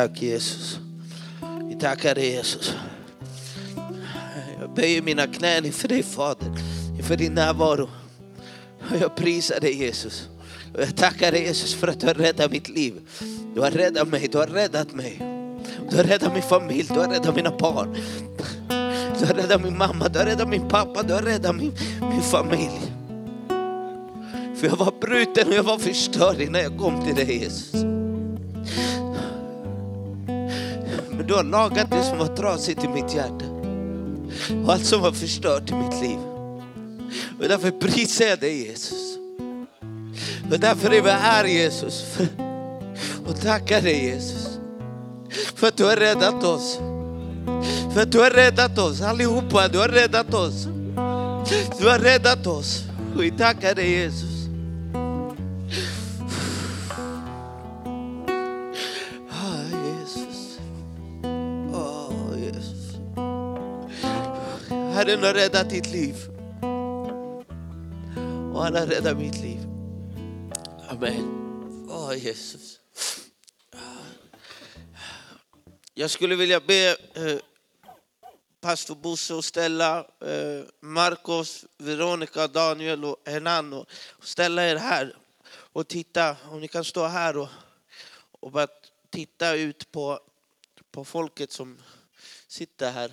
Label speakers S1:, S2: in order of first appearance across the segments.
S1: Tack Jesus. Vi tackar dig Jesus. Jag böjer mina knän inför dig Fader, inför din närvaro. Och jag prisar dig Jesus. Och jag tackar dig Jesus för att du har räddat mitt liv. Du har räddat mig, du har räddat mig. Du har räddat min familj, du har räddat mina barn. Du har räddat min mamma, du har räddat min pappa, du har räddat min, min familj. För jag var bruten och jag var förstörd innan jag kom till dig Jesus. Du har lagat det som var trasigt i mitt hjärta. Och allt som var förstört i mitt liv. Och därför prisar jag dig Jesus. Och därför är vi här Jesus. Och tackar dig Jesus. För att du har räddat oss. För att du har räddat oss allihopa. Du har räddat oss. Du har räddat oss. Och vi tackar dig Jesus. Herren har räddat ditt liv. Och han har räddat mitt liv. Amen. Åh, Jesus. Jag skulle vilja be eh, pastor Bosse och ställa eh, Marcos, Veronica, Daniel och Henan och ställa er här och titta. Om ni kan stå här och, och bara titta ut på, på folket som sitter här.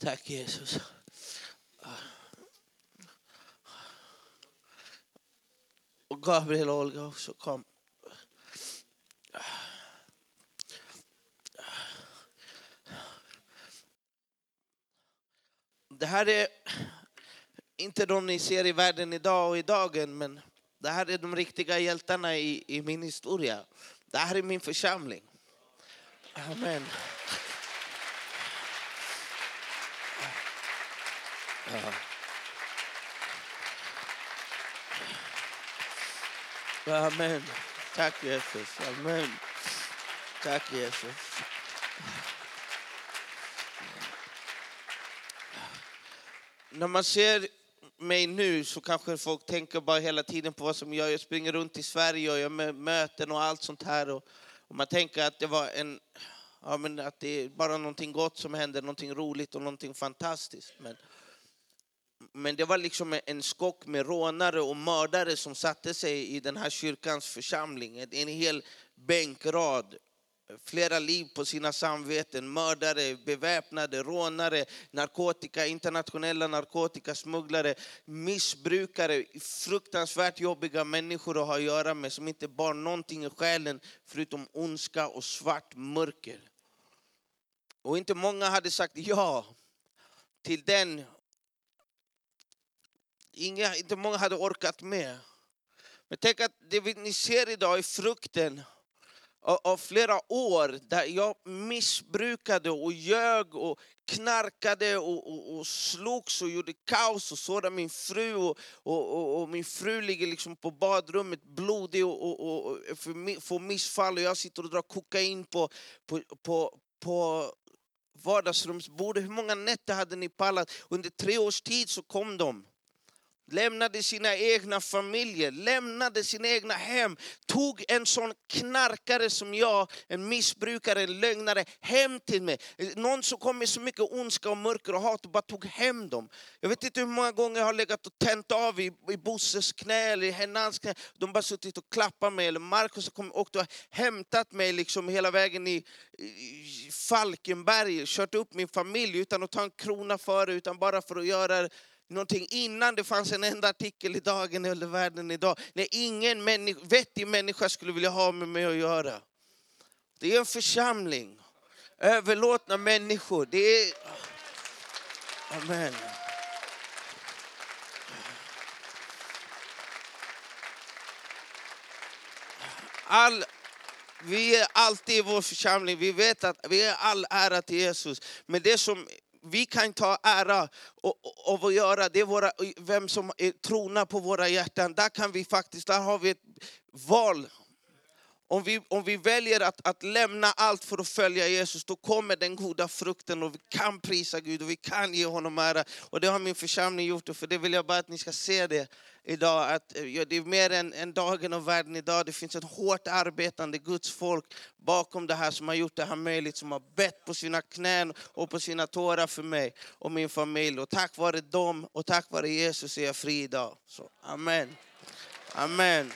S1: Tack Jesus. Och Gabriel och Olga också kom. Det här är inte de ni ser i världen idag och i dagen, men det här är de riktiga hjältarna i, i min historia. Det här är min församling. Amen. Amen. Tack Jesus. Amen. Tack Jesus. När man ser mig nu så kanske folk tänker bara hela tiden på vad som jag, jag springer runt i Sverige och jag har möten och allt sånt här. Och, och man tänker att det var en, ja men att det är bara någonting gott som händer, någonting roligt och någonting fantastiskt. Men, men det var liksom en skock med rånare och mördare som satte sig i den här kyrkans församling. En hel bänkrad, flera liv på sina samveten, mördare, beväpnade, rånare, narkotika, internationella narkotikasmugglare, missbrukare, fruktansvärt jobbiga människor att ha att göra med som inte bar någonting i själen förutom ondska och svart mörker. Och inte många hade sagt ja till den Inga, inte många hade orkat med. Men tänk att det ni ser idag är frukten av, av flera år där jag missbrukade och ljög och knarkade och, och, och slogs och gjorde kaos och sårade min fru och, och, och, och min fru ligger liksom på badrummet blodig och, och, och, och får får missfall och jag sitter och drar kokain på, på, på, på vardagsrumsbordet. Hur många nätter hade ni pallat? Under tre års tid så kom de. Lämnade sina egna familjer, lämnade sina egna hem. Tog en sån knarkare som jag, en missbrukare, en lögnare, hem till mig. Någon som kom med så mycket ondska och mörker och hat och bara tog hem dem. Jag vet inte hur många gånger jag har legat och tänt av i, i Bosses knä eller i Hennans knä. De bara suttit och klappat mig. Eller Markus har kommit och hämtat mig liksom hela vägen i, i Falkenberg. Kört upp min familj utan att ta en krona för det, utan bara för att göra någonting innan det fanns en enda artikel i Dagen eller Världen idag. När ingen människa, vettig människa skulle vilja ha med mig att göra. Det är en församling. Överlåtna människor. Det är... Amen. All, vi är alltid i vår församling, vi vet att vi är all ära till Jesus. Men det som vi kan ta ära av att göra, det är våra, vem som är trona på våra hjärtan. Där kan vi faktiskt, där har vi ett val. Om vi, om vi väljer att, att lämna allt för att följa Jesus, då kommer den goda frukten och vi kan prisa Gud och vi kan ge honom ära. Och det har min församling gjort och för det vill jag bara att ni ska se det idag. Att, eh, ja, det är mer än, än dagen och världen idag. Det finns ett hårt arbetande Guds folk bakom det här som har gjort det här möjligt, som har bett på sina knän och på sina tårar för mig och min familj. Och tack vare dem och tack vare Jesus är jag fri idag. Så, amen. Amen.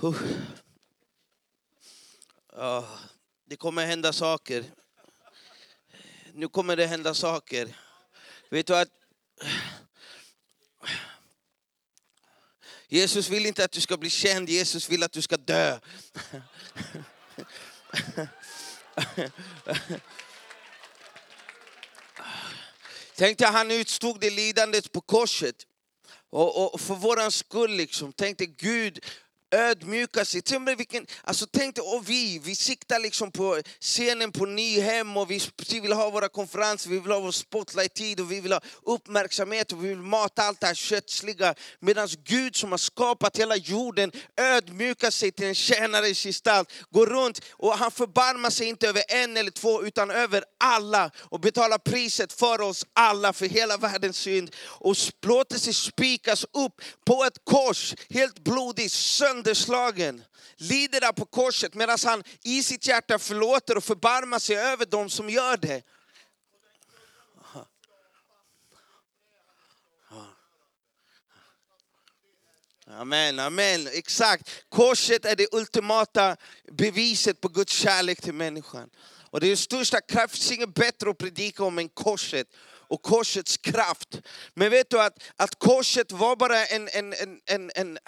S1: Ja, ah, det kommer hända saker. Nu kommer det hända saker. Vet du att Jesus vill inte att du ska bli känd, Jesus vill att du ska dö. Tänk dig, han utstod det lidandet på korset. Och, och för våran skull liksom. Tänk dig Gud ödmjuka sig. Till och vilken, alltså tänk dig, och vi, vi siktar liksom på scenen på Nyhem och vi, vi vill ha våra konferenser, vi vill ha vår spotlight-tid och vi vill ha uppmärksamhet och vi vill mata allt det här kötsliga. Medan Gud som har skapat hela jorden ödmjukar sig till en tjänares gestalt, går runt och han förbarmar sig inte över en eller två utan över alla och betalar priset för oss alla, för hela världens synd. Och låter sig spikas upp på ett kors, helt blodig, sönderslagen. Lider där på korset medan han i sitt hjärta förlåter och förbarmar sig över dem som gör det. Amen, amen. Exakt. Korset är det ultimata beviset på Guds kärlek till människan. Och det är den största kraft, det finns inget bättre att predika om än korset och korsets kraft. Men vet du att, att korset var bara en, en, en, en, en...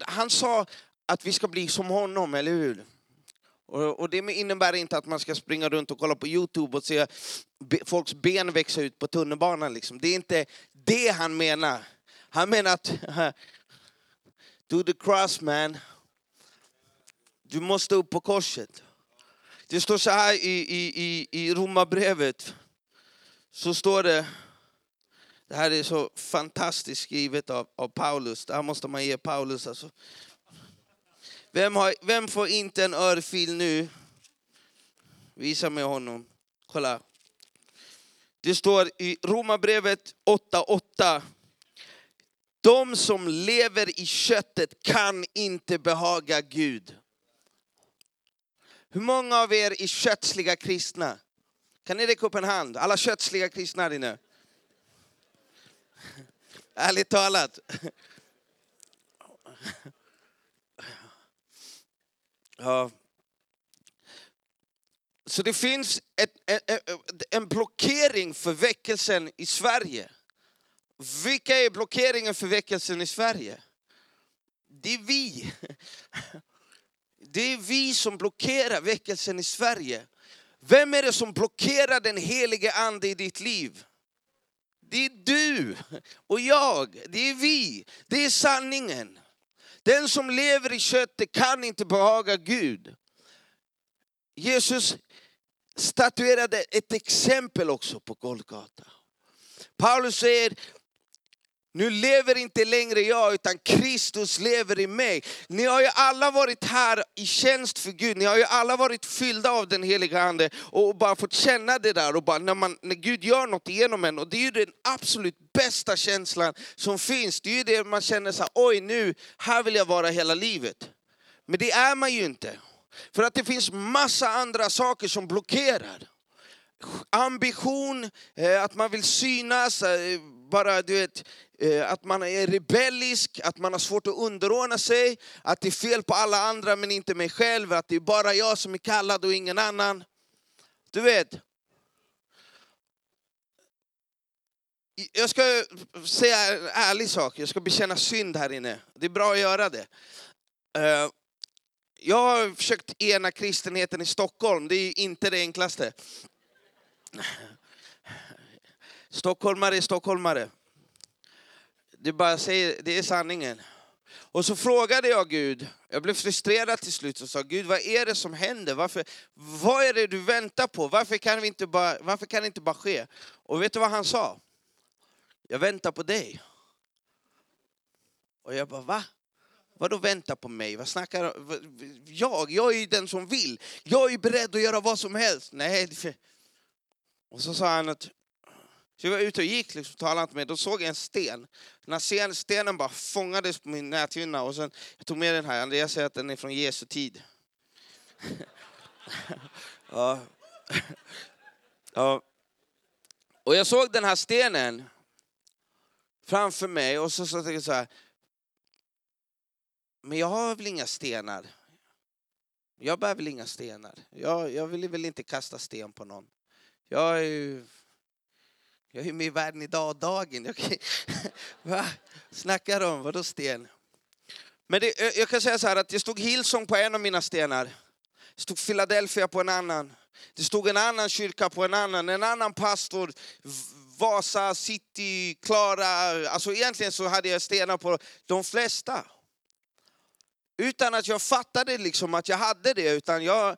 S1: Han sa att vi ska bli som honom, eller hur? Och, och det innebär inte att man ska springa runt och kolla på Youtube och se folks ben växa ut på tunnelbanan. Liksom. Det är inte det han menar. Han menar att Do the cross man. Du måste upp på korset. Det står så här i, i, i, i Romarbrevet. Så står det, det här är så fantastiskt skrivet av, av Paulus. Det här måste man ge Paulus alltså. Vem, har, vem får inte en örfil nu? Visa mig honom. Kolla. Det står i Romarbrevet 8.8. de som lever i köttet kan inte behaga Gud. Hur många av er är kötsliga kristna? Kan ni räcka upp en hand? Alla kötsliga kristna här inne. Ärligt talat. Ja. Så det finns ett, ett, ett, en blockering för väckelsen i Sverige. Vilka är blockeringen för väckelsen i Sverige? Det är vi. Det är vi som blockerar väckelsen i Sverige. Vem är det som blockerar den helige ande i ditt liv? Det är du och jag, det är vi, det är sanningen. Den som lever i köttet kan inte behaga Gud. Jesus statuerade ett exempel också på Golgata. Paulus säger, nu lever inte längre jag, utan Kristus lever i mig. Ni har ju alla varit här i tjänst för Gud, ni har ju alla varit fyllda av den heliga Ande och bara fått känna det där. Och bara, när, man, när Gud gör något genom en, och det är ju den absolut bästa känslan som finns. Det är ju det man känner så här, oj nu, här vill jag vara hela livet. Men det är man ju inte. För att det finns massa andra saker som blockerar ambition, eh, att man vill synas, eh, bara du vet, Eh, att man är rebellisk, att man har svårt att underordna sig, att det är fel på alla andra men inte mig själv, att det är bara jag som är kallad och ingen annan. Du vet. Jag ska säga en ärlig sak, jag ska bekänna synd här inne. Det är bra att göra det. Eh, jag har försökt ena kristenheten i Stockholm, det är inte det enklaste. Stockholmare är stockholmare. Det, bara säger, det är sanningen. Och så frågade jag Gud, jag blev frustrerad till slut och sa Gud vad är det som händer? Varför, vad är det du väntar på? Varför kan, vi inte bara, varför kan det inte bara ske? Och vet du vad han sa? Jag väntar på dig. Och jag bara va? Vadå vänta på mig? Vad snackar Jag? Jag är ju den som vill. Jag är beredd att göra vad som helst. Nej. Och så sa han att så jag var ute och gick, liksom, talade inte med Då såg jag en sten. Den här stenen bara fångades på min näthinna. Och sen, jag tog med den här, Andreas säger att den är från Jesu tid. ja. ja. Och jag såg den här stenen framför mig och så, så tänkte jag så här. Men jag har väl inga stenar. Jag bär väl inga stenar. Jag, jag vill väl inte kasta sten på någon. Jag är ju jag är med i Världen idag dagen. Okay. va? Snackar om, vadå sten? Men det, jag kan säga så här att det stod Hillsong på en av mina stenar. Det stod Philadelphia på en annan. Det stod en annan kyrka på en annan, en annan pastor, Vasa, City, Klara. Alltså egentligen så hade jag stenar på de flesta. Utan att jag fattade liksom att jag hade det, utan jag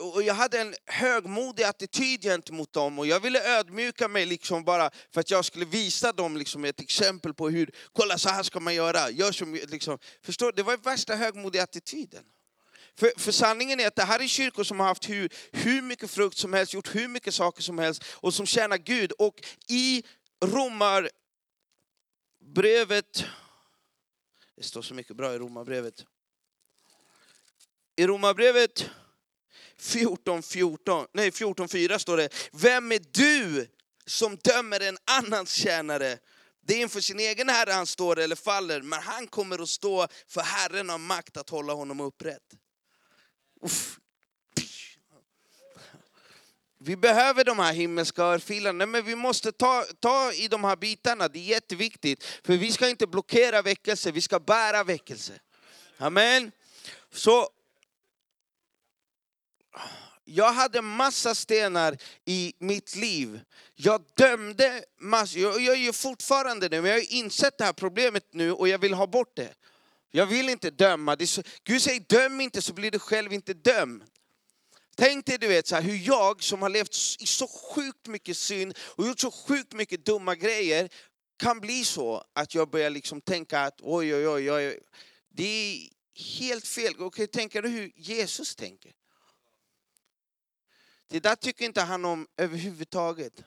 S1: och jag hade en högmodig attityd gentemot dem och jag ville ödmjuka mig liksom bara för att jag skulle visa dem liksom ett exempel på hur, kolla så här ska man göra. Gör som, liksom, förstår, det var värsta högmodiga attityden. För, för, sanningen är att det här är kyrkor som har haft hur, hur mycket frukt som helst, gjort hur mycket saker som helst och som tjänar Gud. Och i Romarbrevet, det står så mycket bra i Romarbrevet. I Romarbrevet 14, 14, nej 14, 4 står det. Vem är du som dömer en annans tjänare? Det är inför sin egen herre han står eller faller, men han kommer att stå för Herren har makt att hålla honom upprätt. Uff. Vi behöver de här himmelska örfilarna, men vi måste ta, ta i de här bitarna, det är jätteviktigt. För vi ska inte blockera väckelse, vi ska bära väckelse. Amen. Så jag hade massa stenar i mitt liv. Jag dömde massor, jag, jag gör fortfarande det, men jag har insett det här problemet nu och jag vill ha bort det. Jag vill inte döma. Så, Gud säger döm inte så blir du själv inte dömd. Tänk dig du vet, så här, hur jag som har levt i så sjukt mycket synd och gjort så sjukt mycket dumma grejer kan bli så att jag börjar liksom tänka att oj, oj, oj, oj. det är helt fel. Okej, tänker du hur Jesus tänker? Det där tycker inte han om överhuvudtaget.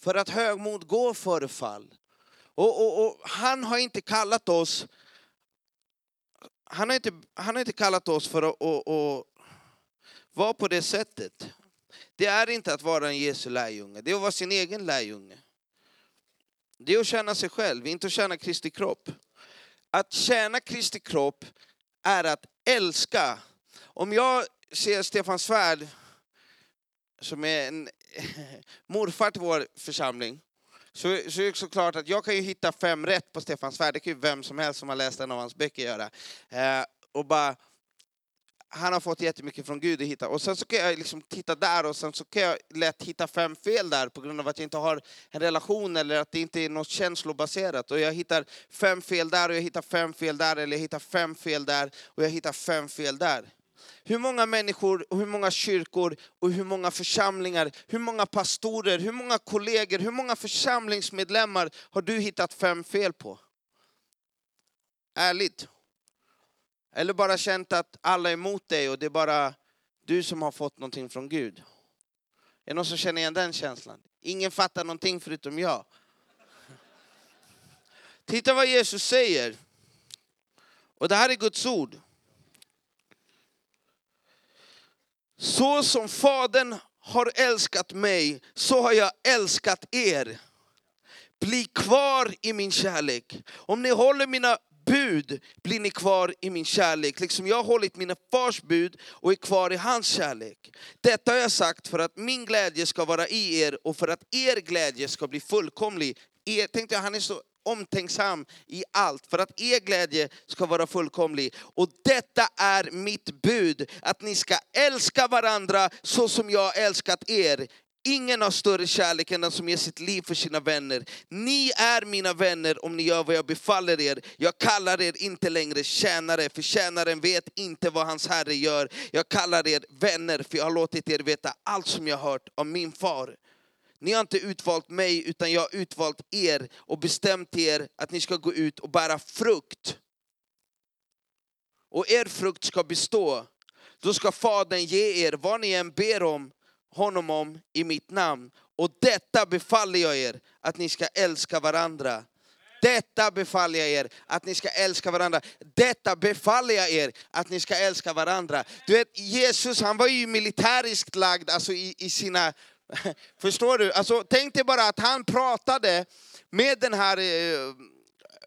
S1: För att högmod går före fall. Och, och, och han har inte kallat oss han har inte, han har inte kallat oss för att, och, och vara på det sättet. Det är inte att vara en Jesu lärjunge, det är att vara sin egen lärjunge. Det är att tjäna sig själv, inte att tjäna Kristi kropp. Att tjäna Kristi kropp är att älska. Om jag ser Stefan Svärd, som är en morfar till vår församling, så, så är det såklart att jag kan ju hitta fem rätt på Stefan Svärd, det kan ju vem som helst som har läst en av hans böcker göra. Eh, och bara, han har fått jättemycket från Gud att hitta. Och sen så kan jag liksom titta där och sen så kan jag lätt hitta fem fel där på grund av att jag inte har en relation eller att det inte är något känslobaserat. Och jag hittar fem fel där och jag hittar fem fel där eller jag hittar fem fel där och jag hittar fem fel där. Hur många människor, och hur många kyrkor och hur många församlingar, hur många pastorer, hur många kollegor, hur många församlingsmedlemmar har du hittat fem fel på? Ärligt. Eller bara känt att alla är emot dig och det är bara du som har fått någonting från Gud. Är det någon som känner igen den känslan? Ingen fattar någonting förutom jag. Titta vad Jesus säger. Och det här är Guds ord. Så som Fadern har älskat mig, så har jag älskat er. Bli kvar i min kärlek. Om ni håller mina bud blir ni kvar i min kärlek, liksom jag har hållit mina fars bud och är kvar i hans kärlek. Detta har jag sagt för att min glädje ska vara i er och för att er glädje ska bli fullkomlig. Er, tänkte jag, han är så omtänksam i allt för att er glädje ska vara fullkomlig. Och detta är mitt bud, att ni ska älska varandra så som jag älskat er. Ingen har större kärlek än den som ger sitt liv för sina vänner. Ni är mina vänner om ni gör vad jag befaller er. Jag kallar er inte längre tjänare, för tjänaren vet inte vad hans herre gör. Jag kallar er vänner, för jag har låtit er veta allt som jag hört av min far. Ni har inte utvalt mig, utan jag har utvalt er och bestämt er att ni ska gå ut och bära frukt. Och er frukt ska bestå. Då ska Fadern ge er vad ni än ber om honom om i mitt namn. Och detta befaller jag er, att ni ska älska varandra. Detta befaller jag er, att ni ska älska varandra. Detta befaller jag er, att ni ska älska varandra. Du vet, Jesus han var ju militäriskt lagd alltså i, i sina... Förstår du? Alltså, tänk dig bara att han pratade med den här, eh,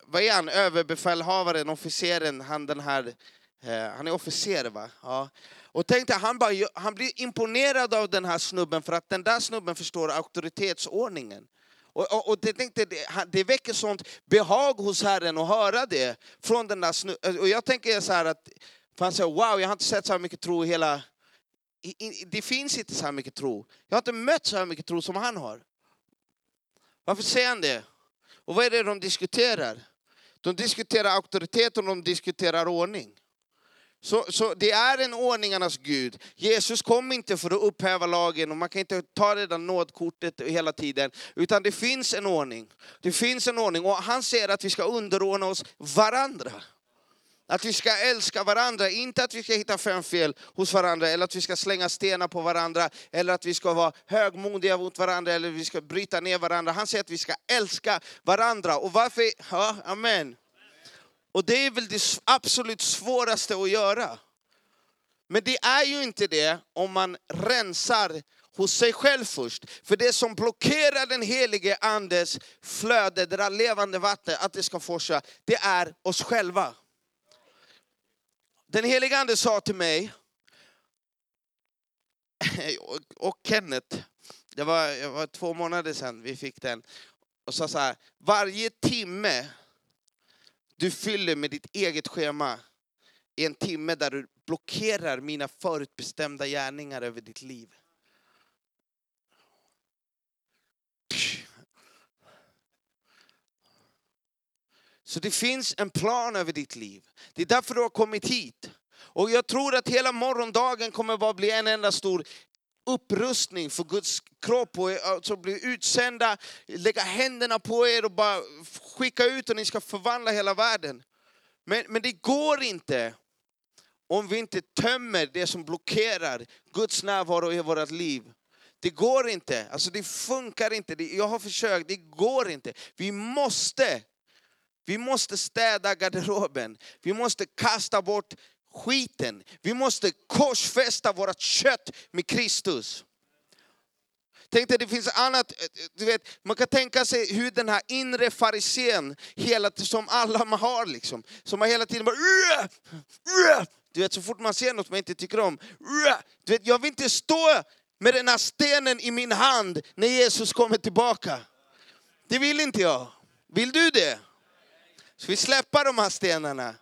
S1: vad är han, överbefälhavaren, officeren, han den här, eh, han är officer va? Ja. Och tänkte han, bara, han blir imponerad av den här snubben för att den där snubben förstår auktoritetsordningen. Och, och, och det, tänkte, det, det väcker sånt behag hos Herren att höra det från den där snubben. Och jag tänker så här att, för han säger wow, jag har inte sett så här mycket tro i hela det finns inte så här mycket tro. Jag har inte mött så här mycket tro som han har. Varför säger han det? Och vad är det de diskuterar? De diskuterar auktoritet och de diskuterar ordning. Så, så det är en ordningarnas Gud. Jesus kom inte för att upphäva lagen och man kan inte ta det där nådkortet hela tiden. Utan det finns en ordning. Det finns en ordning och han säger att vi ska underordna oss varandra. Att vi ska älska varandra, inte att vi ska hitta fem fel hos varandra, eller att vi ska slänga stenar på varandra, eller att vi ska vara högmodiga mot varandra, eller att vi ska bryta ner varandra. Han säger att vi ska älska varandra. Och varför? Ja, amen. Och det är väl det absolut svåraste att göra. Men det är ju inte det om man rensar hos sig själv först. För det som blockerar den helige andes flöde, det där levande vattnet, att det ska forsa, det är oss själva. Den helige ande sa till mig, och Kenneth, det var, det var två månader sedan vi fick den, och sa så här, varje timme du fyller med ditt eget schema är en timme där du blockerar mina förutbestämda gärningar över ditt liv. Så det finns en plan över ditt liv. Det är därför du har kommit hit. Och jag tror att hela morgondagen kommer bara bli en enda stor upprustning för Guds kropp och eh, alltså bli utsända, lägga händerna på er och bara skicka ut och ni ska förvandla hela världen. Men, men det går inte om vi inte tömmer det som blockerar Guds närvaro i vårt liv. Det går inte, alltså det funkar inte. Jag har försökt, det går inte. Vi måste, vi måste städa garderoben. Vi måste kasta bort skiten. Vi måste korsfästa vårt kött med Kristus. Tänk dig, det finns annat, du vet, man kan tänka sig hur den här inre farisén, hela, som alla man har liksom, som har hela tiden bara Du vet, så fort man ser något man inte tycker om, du vet, jag vill inte stå med den här stenen i min hand när Jesus kommer tillbaka. Det vill inte jag. Vill du det? Ska vi släppa de här stenarna?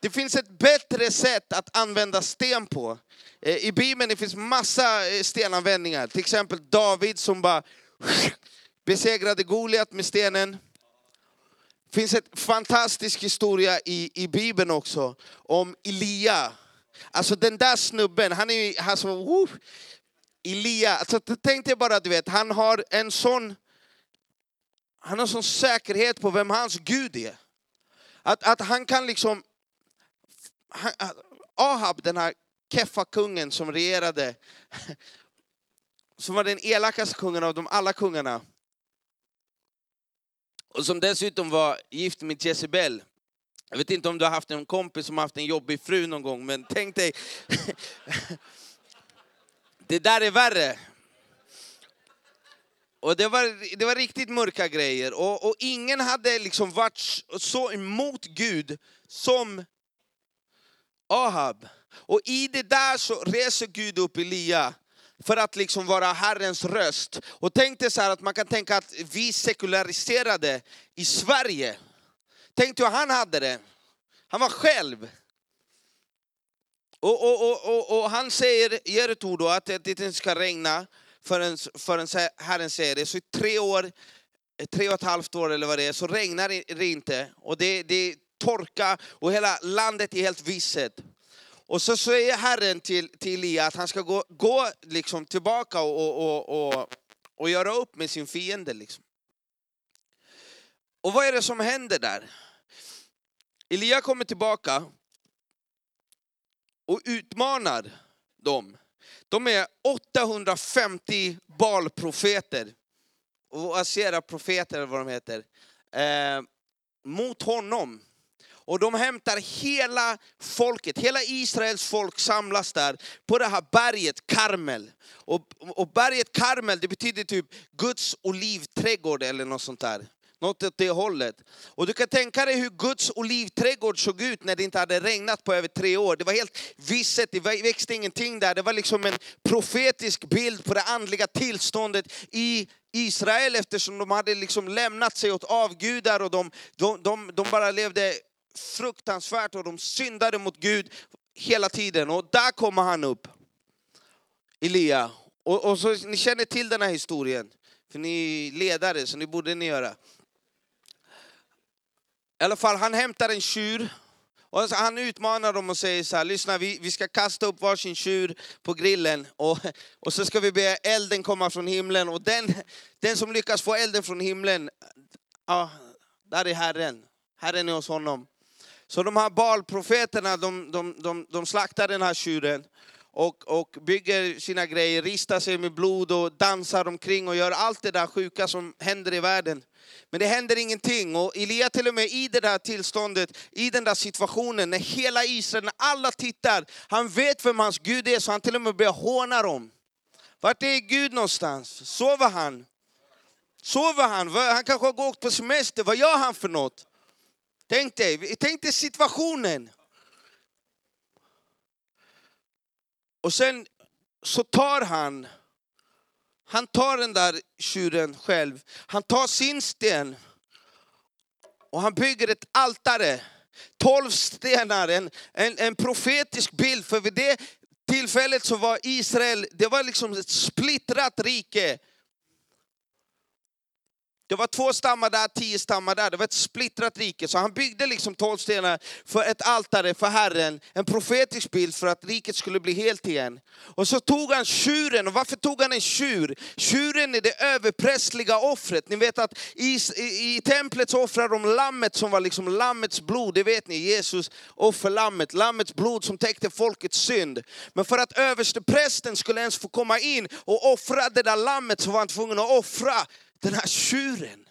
S1: Det finns ett bättre sätt att använda sten på. Eh, I Bibeln det finns massa eh, stenanvändningar. Till exempel David som bara besegrade Goliat med stenen. Det finns en fantastisk historia i, i Bibeln också om Elia. Alltså den där snubben, han är ju, alltså, Elia, alltså, tänk dig bara, du vet, han har en sån, han har sån säkerhet på vem hans Gud är. Att, att han kan liksom, han, Ahab, den här keffa kungen som regerade, som var den elakaste kungen av de alla kungarna, och som dessutom var gift med Jezebel. Jag vet inte om du har haft en kompis som har haft en jobbig fru någon gång, men tänk dig, det där är värre. Och det var, det var riktigt mörka grejer. Och, och ingen hade liksom varit så emot Gud som Ahab. Och i det där så reser Gud upp Elia för att liksom vara Herrens röst. Och tänk dig så här att man kan tänka att vi sekulariserade i Sverige. Tänk dig hur han hade det. Han var själv. Och, och, och, och, och han säger, ger ett ord då att det inte ska regna förrän, förrän Herren säger det. Så i tre år, tre och ett halvt år eller vad det är, så regnar det inte. Och det, det är torka och hela landet är helt visset. Och så säger Herren till, till Elia att han ska gå, gå liksom tillbaka och, och, och, och, och göra upp med sin fiende. Liksom. Och vad är det som händer där? Elia kommer tillbaka och utmanar dem. De är 850 balprofeter, och Asera-profeter eller vad de heter, eh, mot honom. Och de hämtar hela folket, hela Israels folk samlas där på det här berget Karmel. Och, och berget Karmel det betyder typ Guds olivträdgård eller något sånt där. Något åt det hållet. Och du kan tänka dig hur Guds olivträdgård såg ut när det inte hade regnat på över tre år. Det var helt visset, det växte ingenting där. Det var liksom en profetisk bild på det andliga tillståndet i Israel eftersom de hade liksom lämnat sig åt avgudar och de, de, de, de bara levde fruktansvärt och de syndade mot Gud hela tiden. Och där kommer han upp, Elia. Och, och så, ni känner till den här historien, för ni är ledare så ni borde ni göra. I alla fall, han hämtar en tjur. Och han utmanar dem och säger så här, lyssna vi, vi ska kasta upp varsin tjur på grillen och, och så ska vi be elden komma från himlen och den, den som lyckas få elden från himlen, ja, där är Herren. Herren är hos honom. Så de här balprofeterna, de, de, de, de slaktar den här tjuren och, och bygger sina grejer, ristar sig med blod och dansar omkring och gör allt det där sjuka som händer i världen. Men det händer ingenting och Elia till och med i det där tillståndet, i den där situationen, när hela Israel, när alla tittar, han vet vem hans Gud är så han till och med börjar håna dem. Vart är Gud någonstans? Sover han? Sover han? Han kanske har gått på semester, vad gör han för något? Tänk dig, tänk dig situationen. Och sen så tar han, han tar den där tjuren själv, han tar sin sten och han bygger ett altare. Tolv stenar, en, en, en profetisk bild, för vid det tillfället så var Israel, det var liksom ett splittrat rike. Det var två stammar där, tio stammar där. Det var ett splittrat rike. Så han byggde liksom tolv stenar för ett altare för Herren. En profetisk bild för att riket skulle bli helt igen. Och så tog han tjuren. Och varför tog han en tjur? Tjuren är det överprästliga offret. Ni vet att i, i, i templet så offrar de lammet som var liksom lammets blod. Det vet ni, Jesus offerlammet. Lammets blod som täckte folkets synd. Men för att översteprästen skulle ens få komma in och offra det där lammet så var han tvungen att offra den här tjuren.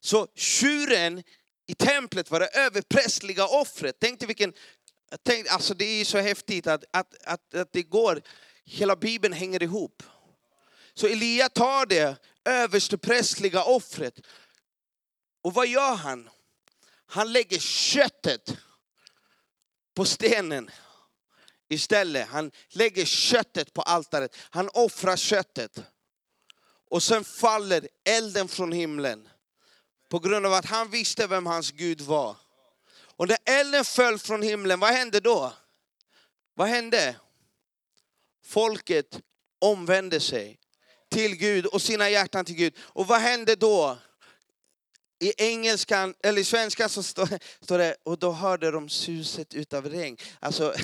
S1: Så tjuren i templet var det överprästliga offret. Tänk dig vilken, tänk, alltså det är så häftigt att, att, att, att det går, hela bibeln hänger ihop. Så Elia tar det översteprästliga offret. Och vad gör han? Han lägger köttet på stenen istället. Han lägger köttet på altaret. Han offrar köttet. Och sen faller elden från himlen. På grund av att han visste vem hans Gud var. Och när elden föll från himlen, vad hände då? Vad hände? Folket omvände sig till Gud och sina hjärtan till Gud. Och vad hände då? I engelskan, eller i svenskan så står, det, och då hörde de suset utav regn. Alltså,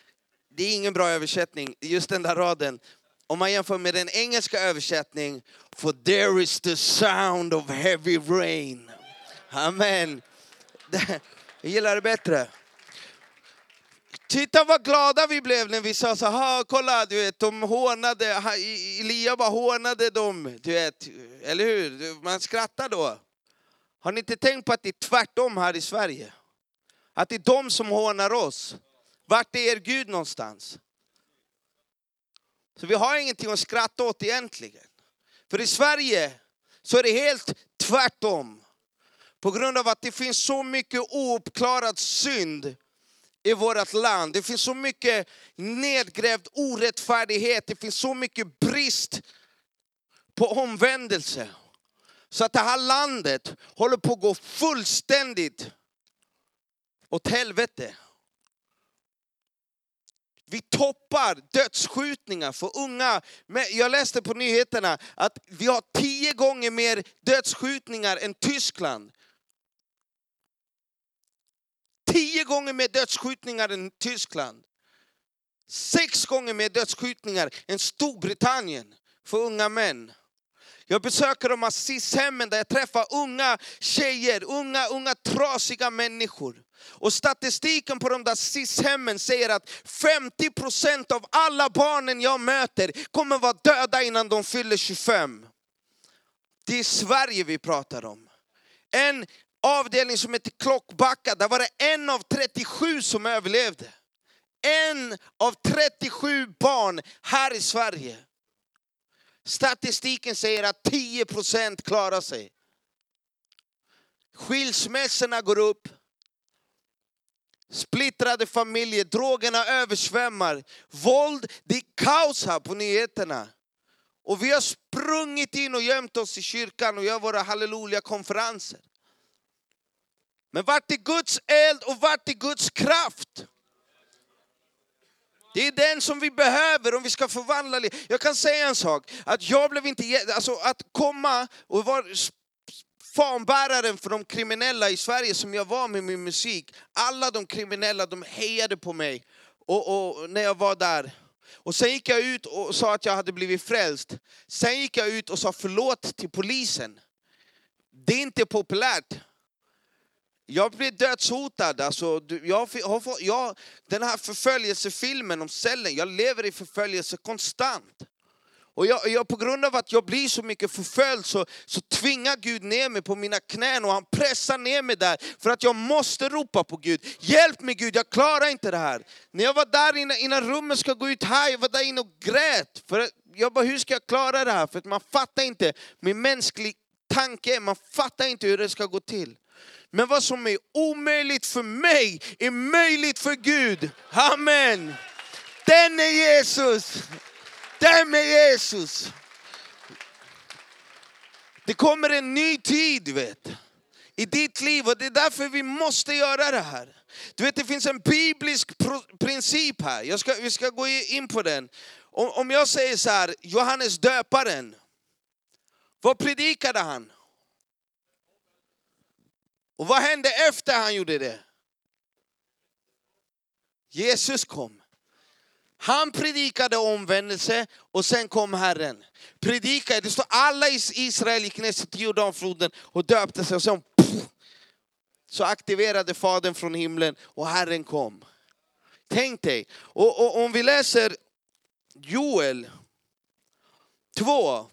S1: det är ingen bra översättning, just den där raden. Om man jämför med den engelska översättningen, for there is the sound of heavy rain. Amen. Jag gillar det bättre. Titta vad glada vi blev när vi sa så här, kolla du vet, de hånade, Elia bara hånade dem, du vet, eller hur? Man skrattar då. Har ni inte tänkt på att det är tvärtom här i Sverige? Att det är de som hånar oss. Vart är er Gud någonstans? Så vi har ingenting att skratta åt egentligen. För i Sverige så är det helt tvärtom. På grund av att det finns så mycket ouppklarad synd i vårt land. Det finns så mycket nedgrävd orättfärdighet. Det finns så mycket brist på omvändelse. Så att det här landet håller på att gå fullständigt åt helvete. Vi toppar dödsskjutningar för unga. Jag läste på nyheterna att vi har tio gånger mer dödsskjutningar än Tyskland. Tio gånger mer dödsskjutningar än Tyskland. Sex gånger mer dödsskjutningar än Storbritannien för unga män. Jag besöker de här SIS-hemmen där jag träffar unga tjejer, unga, unga trasiga människor. Och statistiken på de där SIS-hemmen säger att 50 procent av alla barnen jag möter kommer vara döda innan de fyller 25. Det är Sverige vi pratar om. En avdelning som heter Klockbacka, där var det en av 37 som överlevde. En av 37 barn här i Sverige. Statistiken säger att 10 procent klarar sig. Skilsmässorna går upp. Splittrade familjer, drogerna översvämmar. Våld, det är kaos här på nyheterna. Och vi har sprungit in och gömt oss i kyrkan och gör våra halleluja-konferenser. Men vart är Guds eld och vart är Guds kraft? Det är den som vi behöver om vi ska förvandla livet. Jag kan säga en sak, att jag blev inte, alltså att komma och vara fanbäraren för de kriminella i Sverige som jag var med min musik. Alla de kriminella de hejade på mig och, och, när jag var där. Och sen gick jag ut och sa att jag hade blivit frälst. Sen gick jag ut och sa förlåt till polisen. Det är inte populärt. Jag blev dödshotad. Alltså, jag har fått, jag, den här förföljelsefilmen om cellen, jag lever i förföljelse konstant. Och jag, jag, på grund av att jag blir så mycket förföljd så, så tvingar Gud ner mig på mina knän och han pressar ner mig där för att jag måste ropa på Gud. Hjälp mig Gud, jag klarar inte det här. När jag var där innan, innan rummet ska gå ut här, jag var där inne och grät. För jag bara, hur ska jag klara det här? För att man fattar inte med mänsklig tanke, man fattar inte hur det ska gå till. Men vad som är omöjligt för mig är möjligt för Gud. Amen. Den är Jesus. Den är Jesus. Det kommer en ny tid vet, i ditt liv och det är därför vi måste göra det här. Du vet det finns en biblisk princip här, jag ska, vi ska gå in på den. Om, om jag säger så här, Johannes döparen, vad predikade han? Och vad hände efter han gjorde det? Jesus kom. Han predikade omvändelse och sen kom Herren. Predikade, det står alla i Israel gick ner till Jordanfloden och döpte sig och sen pff, så aktiverade Fadern från himlen och Herren kom. Tänk dig, och, och om vi läser Joel 2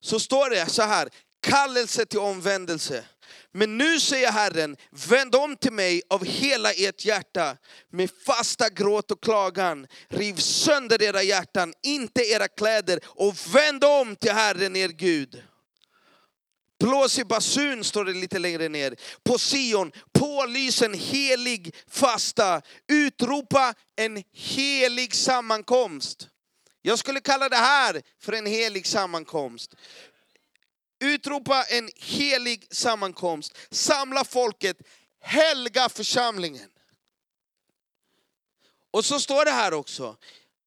S1: så står det så här, kallelse till omvändelse. Men nu säger Herren, vänd om till mig av hela ert hjärta med fasta gråt och klagan. Riv sönder era hjärtan, inte era kläder och vänd om till Herren er Gud. Blås i basun, står det lite längre ner. På Sion, pålys en helig fasta. Utropa en helig sammankomst. Jag skulle kalla det här för en helig sammankomst. Utropa en helig sammankomst. Samla folket, helga församlingen. Och så står det här också.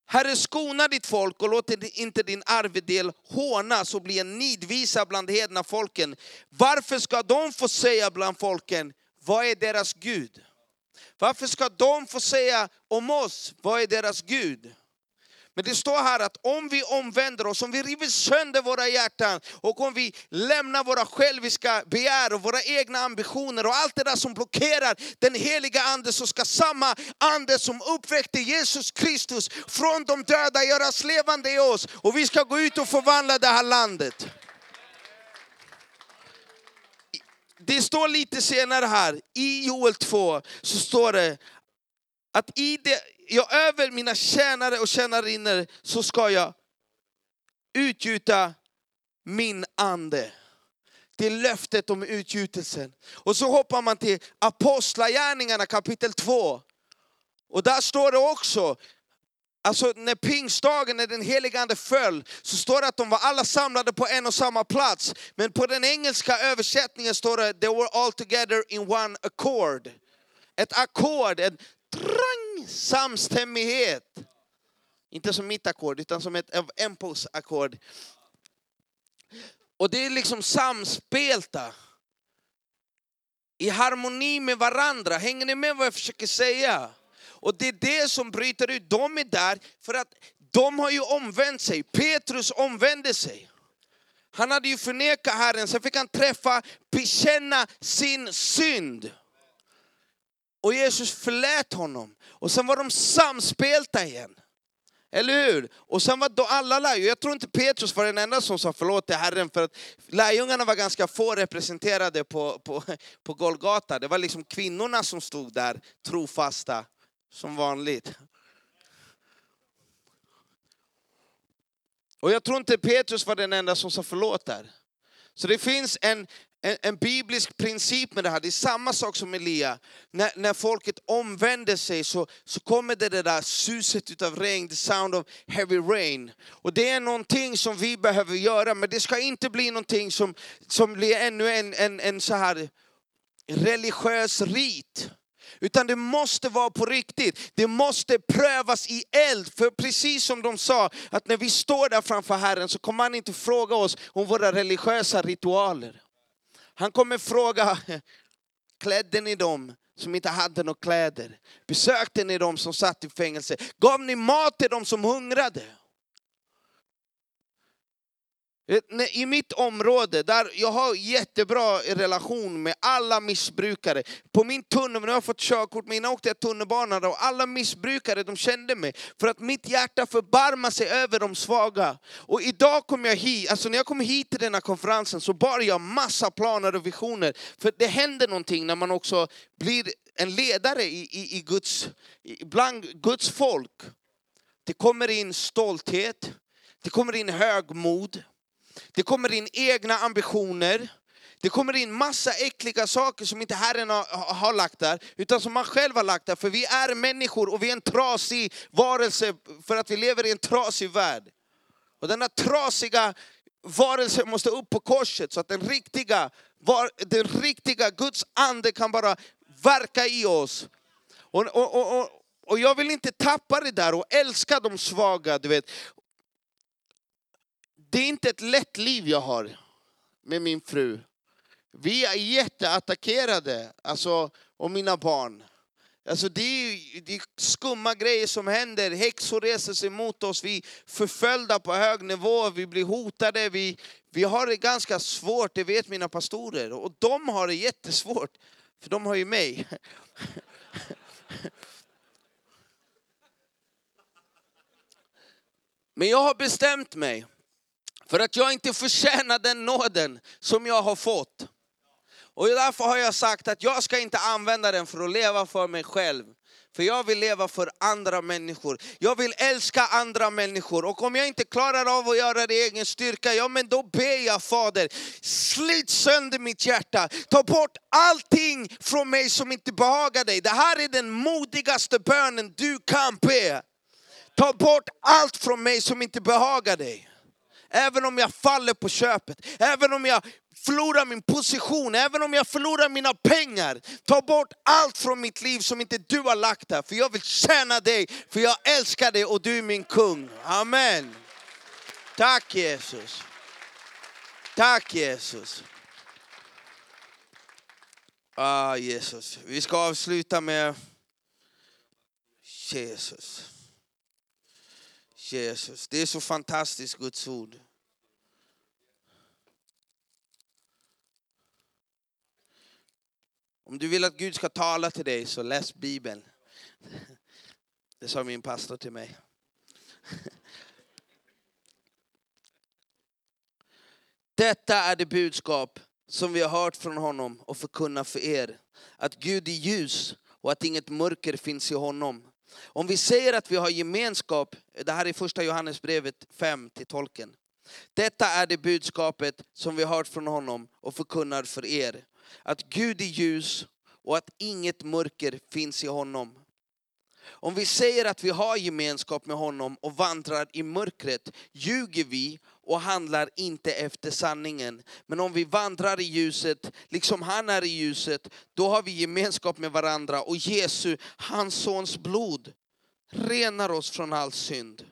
S1: Herre skona ditt folk och låt inte din arvedel hånas och bli en nidvisa bland hedna folken. Varför ska de få säga bland folken, vad är deras Gud? Varför ska de få säga om oss, vad är deras Gud? Men det står här att om vi omvänder oss, om vi river sönder våra hjärtan och om vi lämnar våra själviska begär och våra egna ambitioner och allt det där som blockerar den heliga Ande så ska samma Ande som uppväckte Jesus Kristus från de döda göras levande i oss och vi ska gå ut och förvandla det här landet. Det står lite senare här, i Joel 2, så står det att i det, jag över mina tjänare och tjänarinnor så ska jag utgjuta min ande. Det är löftet om utgjutelsen. Och så hoppar man till Apostlagärningarna kapitel 2. Och där står det också, alltså när pingstdagen, när den heliga ande föll, så står det att de var alla samlade på en och samma plats. Men på den engelska översättningen står det, they were all together in one accord. Ett ackord, en trang, samstämmighet. Inte som mitt ackord, utan som ett Empos ackord. Och det är liksom samspelta. I harmoni med varandra. Hänger ni med vad jag försöker säga? Och det är det som bryter ut. De är där för att de har ju omvänt sig. Petrus omvände sig. Han hade ju förnekat Herren, sen fick han träffa, bekänna sin synd. Och Jesus förlät honom. Och sen var de samspelta igen. Eller hur? Och sen var då alla lärjungar, jag tror inte Petrus var den enda som sa förlåt till Herren, för att lärjungarna var ganska få representerade på, på, på Golgata. Det var liksom kvinnorna som stod där, trofasta, som vanligt. Och jag tror inte Petrus var den enda som sa förlåt där. Så det finns en, en, en, biblisk princip med det här. Det är samma sak som Elia. När, när folket omvänder sig så, så kommer det, det där suset utav regn, the sound of heavy rain. Och det är någonting som vi behöver göra, men det ska inte bli någonting som, som blir ännu en, en, en så här religiös rit. Utan det måste vara på riktigt. Det måste prövas i eld. För precis som de sa, att när vi står där framför Herren så kommer han inte fråga oss om våra religiösa ritualer. Han kommer fråga, klädde ni dem som inte hade några kläder? Besökte ni dem som satt i fängelse? Gav ni mat till dem som hungrade? Eh, I mitt område, där jag har jättebra relation med alla missbrukare. På min tunnelbana, nu har jag fått körkort, men innan åkte jag tunnelbana och alla missbrukare de kände mig. För att mitt hjärta förbarmar sig över de svaga. Och idag kom jag hit, alltså när jag kom hit till den här konferensen så bar jag massa planer och visioner. För det händer någonting när man också blir en ledare i, i, i Guds, bland Guds folk. Det kommer in stolthet, det kommer in högmod. Det kommer in egna ambitioner. Det kommer in massa äckliga saker som inte Herren har, har lagt där, utan som man själv har lagt där. För vi är människor och vi är en trasig varelse för att vi lever i en trasig värld. Och denna trasiga varelse måste upp på korset så att den riktiga, den riktiga Guds ande kan bara verka i oss. Och, och, och, och jag vill inte tappa det där och älska de svaga. Du vet det är inte ett lätt liv jag har med min fru. Vi är jätteattackerade, alltså, och mina barn. Alltså det är, det är skumma grejer som händer. Häxor reser sig mot oss, vi är förföljda på hög nivå, vi blir hotade. Vi, vi har det ganska svårt, det vet mina pastorer. Och de har det jättesvårt, för de har ju mig. Men jag har bestämt mig för att jag inte förtjänar den nåden som jag har fått. Och därför har jag sagt att jag ska inte använda den för att leva för mig själv. För jag vill leva för andra människor. Jag vill älska andra människor. Och om jag inte klarar av att göra det i egen styrka, ja men då ber jag Fader, slit sönder mitt hjärta. Ta bort allting från mig som inte behagar dig. Det här är den modigaste bönen du kan be. Ta bort allt från mig som inte behagar dig. Även om jag faller på köpet, även om jag förlorar min position, även om jag förlorar mina pengar. Ta bort allt från mitt liv som inte du har lagt där. För jag vill tjäna dig, för jag älskar dig och du är min kung. Amen. Tack Jesus. Tack Jesus. Ah, Jesus. Vi ska avsluta med Jesus. Jesus. Det är så fantastiskt Guds ord. Om du vill att Gud ska tala till dig så läs Bibeln. Det sa min pastor till mig. Detta är det budskap som vi har hört från honom och förkunnar för er. Att Gud är ljus och att inget mörker finns i honom. Om vi säger att vi har gemenskap, det här är första Johannesbrevet 5 till tolken. Detta är det budskapet som vi har hört från honom och förkunnar för er. Att Gud är ljus och att inget mörker finns i honom. Om vi säger att vi har gemenskap med honom och vandrar i mörkret ljuger vi och handlar inte efter sanningen. Men om vi vandrar i ljuset, liksom han är i ljuset, då har vi gemenskap med varandra och Jesu, hans sons blod, renar oss från all synd.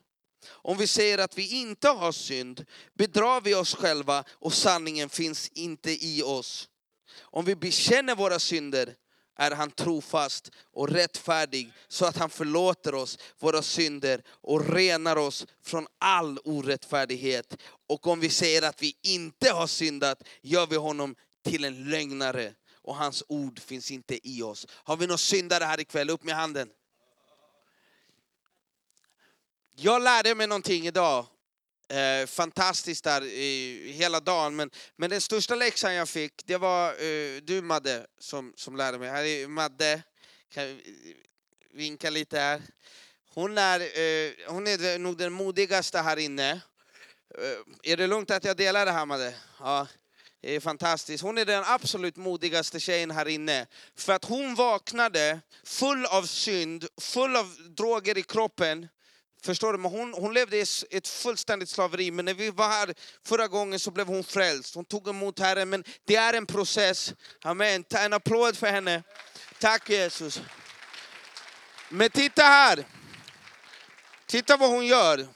S1: Om vi säger att vi inte har synd bedrar vi oss själva och sanningen finns inte i oss. Om vi bekänner våra synder är han trofast och rättfärdig så att han förlåter oss våra synder och renar oss från all orättfärdighet. Och om vi säger att vi inte har syndat gör vi honom till en lögnare och hans ord finns inte i oss. Har vi några syndare här ikväll? Upp med handen. Jag lärde mig någonting idag. Eh, fantastiskt där i hela dagen. Men, men den största läxan jag fick, det var eh, du Madde som, som lärde mig. Här är Madde, kan vinka lite här. Hon är, eh, hon är nog den modigaste här inne. Eh, är det lugnt att jag delar det här Madde? Ja. Det är fantastiskt. Hon är den absolut modigaste tjejen här inne. För att hon vaknade full av synd, full av droger i kroppen. Förstår du? Men hon, hon levde i ett fullständigt slaveri. Men när vi var här förra gången så blev hon frälst. Hon tog emot Herren. Men det är en process. Amen. Ta en applåd för henne. Tack Jesus. Men titta här. Titta vad hon gör.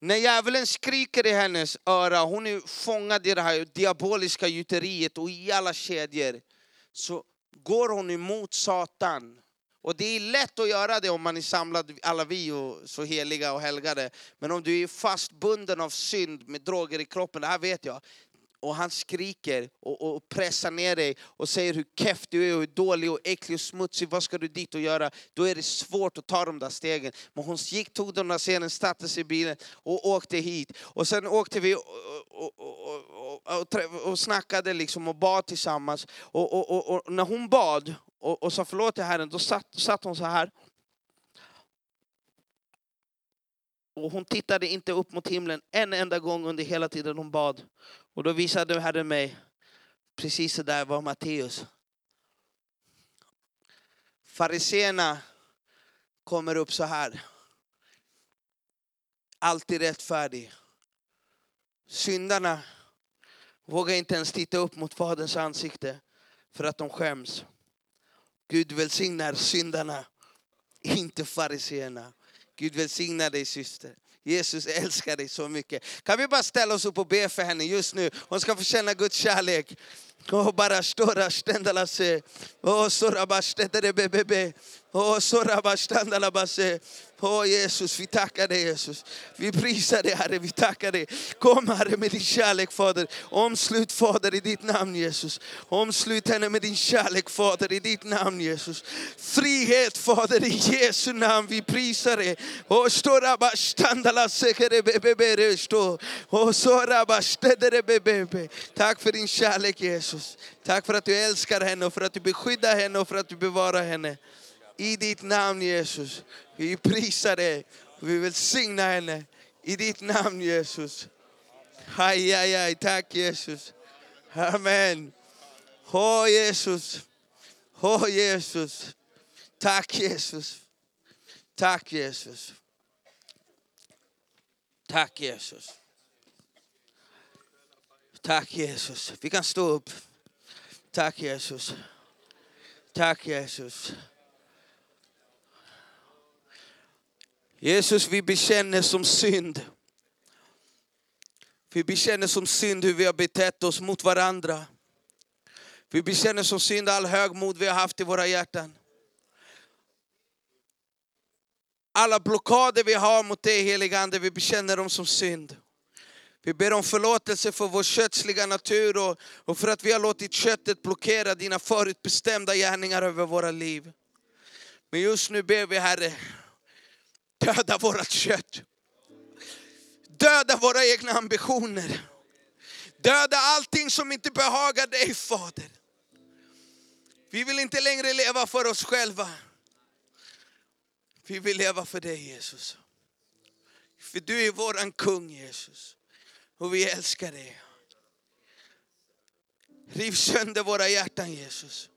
S1: När djävulen skriker i hennes öra, hon är fångad i det här diaboliska gjuteriet och i alla kedjor, så går hon emot Satan. Och det är lätt att göra det om man är samlad, alla vi och så heliga och helgade. Men om du är fastbunden av synd med droger i kroppen, det här vet jag. Och han skriker och, och pressar ner dig och säger hur keff du är, och hur dålig och äcklig och smutsig, vad ska du dit och göra? Då är det svårt att ta de där stegen. Men hon gick, tog de där stegen, satte sig i bilen och åkte hit. Och sen åkte vi och, och, och, och, och, och, och snackade liksom och bad tillsammans. Och, och, och, och när hon bad och, och sa förlåt till Herren, då satt, satt hon så här. Och hon tittade inte upp mot himlen en enda gång under hela tiden hon bad. Och då visade Herren mig, precis så där var Matteus. Fariséerna kommer upp så här. Alltid rättfärdig. Syndarna vågar inte ens titta upp mot Faderns ansikte för att de skäms. Gud välsignar syndarna, inte fariséerna. Gud välsignar dig syster. Jesus älskar dig så mycket. Kan vi bara ställa oss upp och be för henne just nu? Hon ska få känna Guds kärlek. Oh, bara stora ständala. Oh, sora bastendere bebebe. Oh, Jesus, vi tackar dig Jesus. Vi prisar dig Herre, vi tackar dig. Kom Herre med din kärlek Fader. Omslut Fader i ditt namn Jesus. Omslut henne med din kärlek Fader i ditt namn Jesus. Frihet Fader i Jesu namn, vi prisar dig. Tack för din kärlek Jesus. Tack för att du älskar henne och för att du beskyddar henne och för att du bevarar henne. I ditt namn Jesus. Vi prisar dig och vi välsignar henne. I ditt namn Jesus. Aj, aj, aj. Tack Jesus. Amen. Åh Jesus. Åh Jesus. Tack Jesus. Tack Jesus. Tack Jesus. Tack Jesus. Vi kan stå upp. Tack Jesus. Tack Jesus. Jesus, vi bekänner som synd. Vi bekänner som synd hur vi har betett oss mot varandra. Vi bekänner som synd all högmod vi har haft i våra hjärtan. Alla blockader vi har mot dig helige Ande, vi bekänner dem som synd. Vi ber om förlåtelse för vår kötsliga natur och, och för att vi har låtit köttet blockera dina förutbestämda gärningar över våra liv. Men just nu ber vi Herre, döda vårat kött. Döda våra egna ambitioner. Döda allting som inte behagar dig Fader. Vi vill inte längre leva för oss själva. Vi vill leva för dig Jesus. För du är våran kung Jesus. Och vi älskar dig. Riv sönder våra hjärtan Jesus.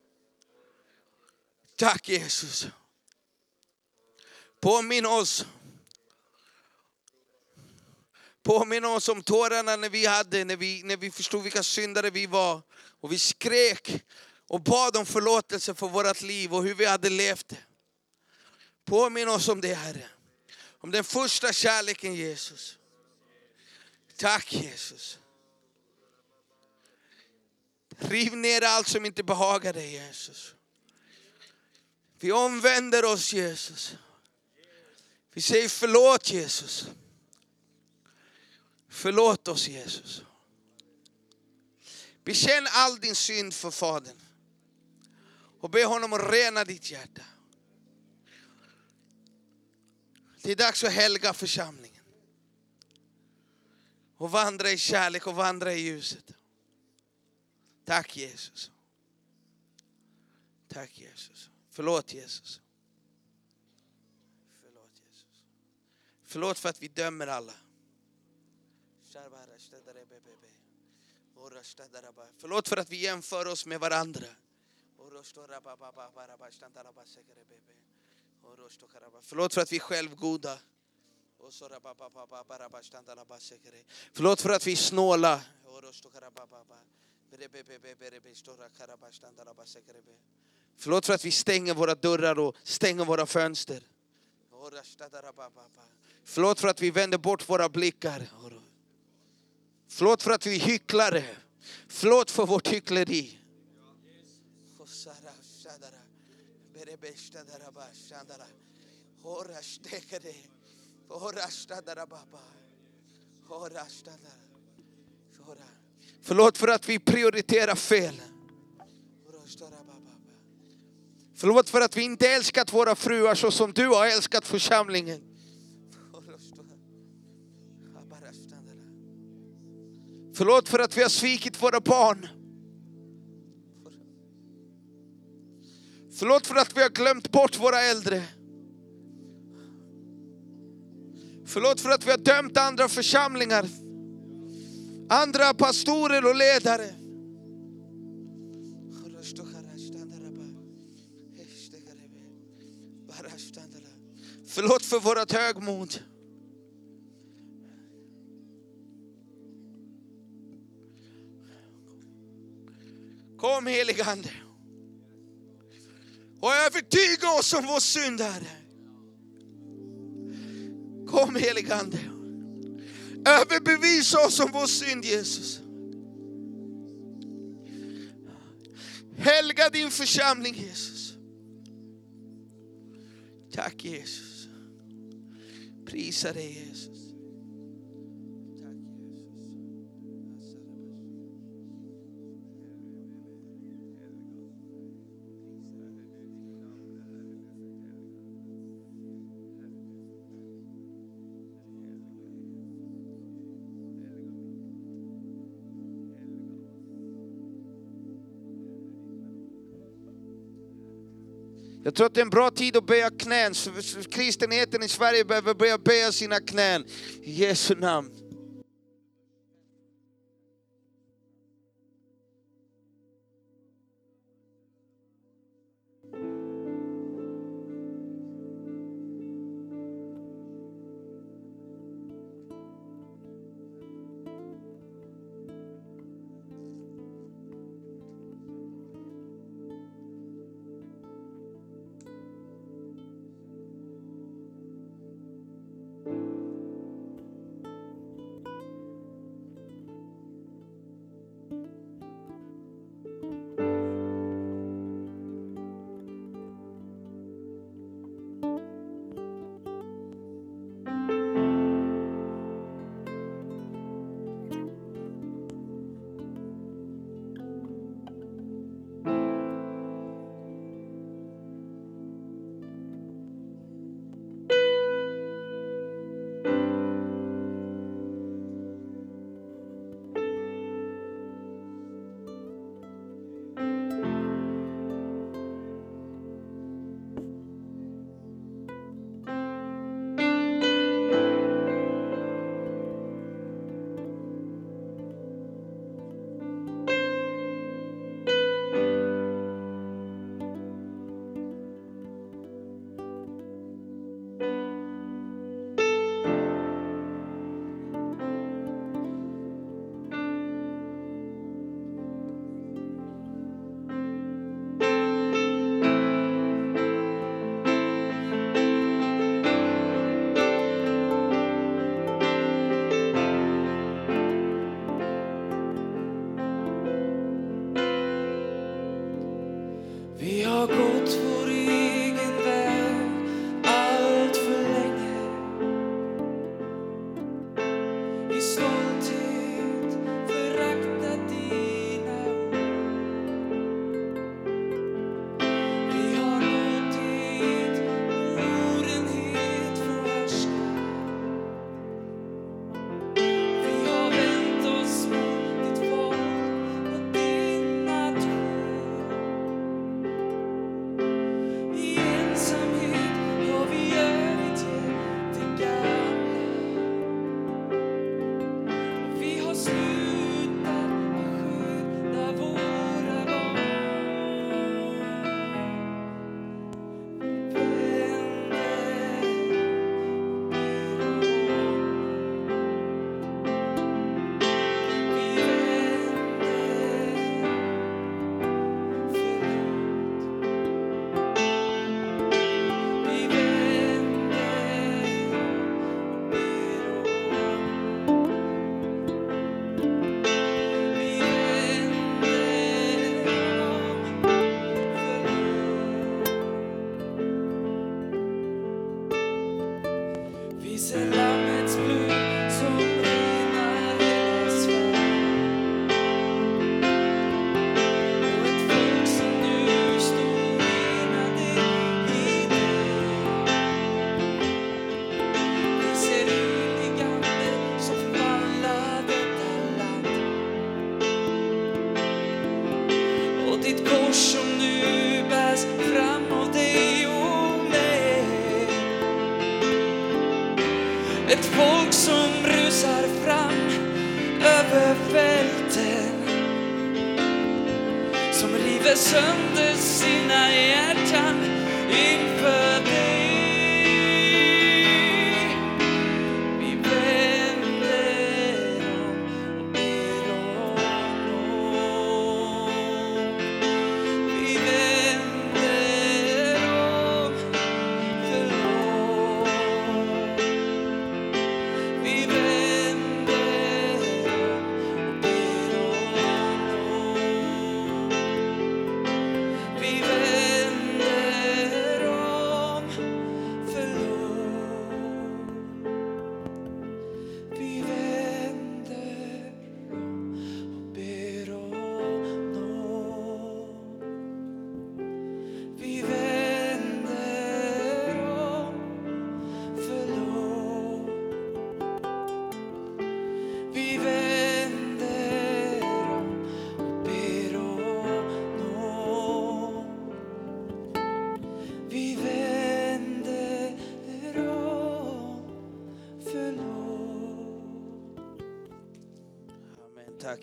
S1: Tack Jesus. Påminn oss. Påminn oss om tårarna när vi hade, när vi, när vi förstod vilka syndare vi var. Och vi skrek och bad om förlåtelse för vårt liv och hur vi hade levt. Påminn oss om det Herre. Om den första kärleken Jesus. Tack Jesus. Riv ner allt som inte behagar dig Jesus. Vi omvänder oss Jesus. Vi säger förlåt Jesus. Förlåt oss Jesus. Bekänn all din synd för Fadern. Och be honom att rena ditt hjärta. Det är dags att helga församlingen. Och vandra i kärlek och vandra i ljuset. Tack Jesus. Tack Jesus. Förlåt Jesus. Förlåt för att vi dömer alla. Förlåt för att vi jämför oss med varandra. Förlåt för att vi är självgoda. Förlåt för att vi är snåla. Förlåt för att vi stänger våra dörrar och stänger våra fönster. Förlåt för att vi vänder bort våra blickar. Förlåt för att vi är hycklare. Förlåt för vårt hyckleri. Förlåt för att vi prioriterar fel. Förlåt för att vi inte älskat våra fruar så som du har älskat församlingen. Förlåt för att vi har svikit våra barn. Förlåt för att vi har glömt bort våra äldre. Förlåt för att vi har dömt andra församlingar. Andra pastorer och ledare. Förlåt för vårt högmod. Kom helige Ande Och övertyga oss om vår synd, Herre. Kom helige heligande. Överbevisa oss om vår synd, Jesus.
S2: Helga din församling, Jesus. Tack, Jesus. Prisa dig, Jesus. Jag tror att det är en bra tid att böja knän. Kristenheten i Sverige behöver börja böja sina knän. I Jesu namn.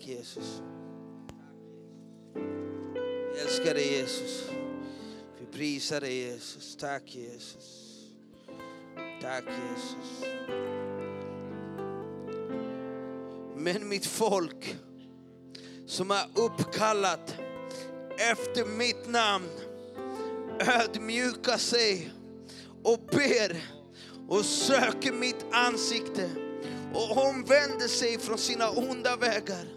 S1: Vi älskar dig Jesus. Vi prisar dig Jesus. Tack Jesus. Tack Jesus. Men mitt folk som är uppkallat efter mitt namn ödmjukar sig och ber och söker mitt ansikte och omvänder sig från sina onda vägar.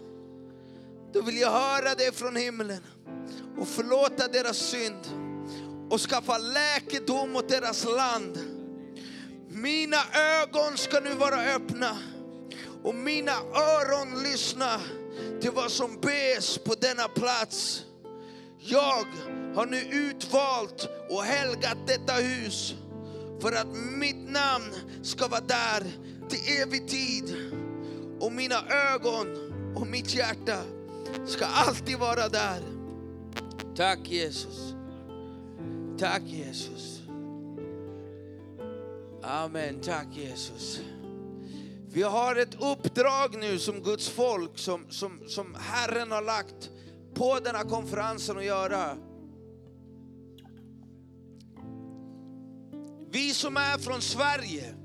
S1: Då vill jag höra det från himlen och förlåta deras synd och skaffa läkedom åt deras land. Mina ögon ska nu vara öppna och mina öron lyssna till vad som bes på denna plats. Jag har nu utvalt och helgat detta hus för att mitt namn ska vara där till evig tid. Och mina ögon och mitt hjärta ska alltid vara där. Tack Jesus. Tack Jesus. Amen, tack Jesus. Vi har ett uppdrag nu som Guds folk som, som, som Herren har lagt på den här konferensen att göra. Vi som är från Sverige,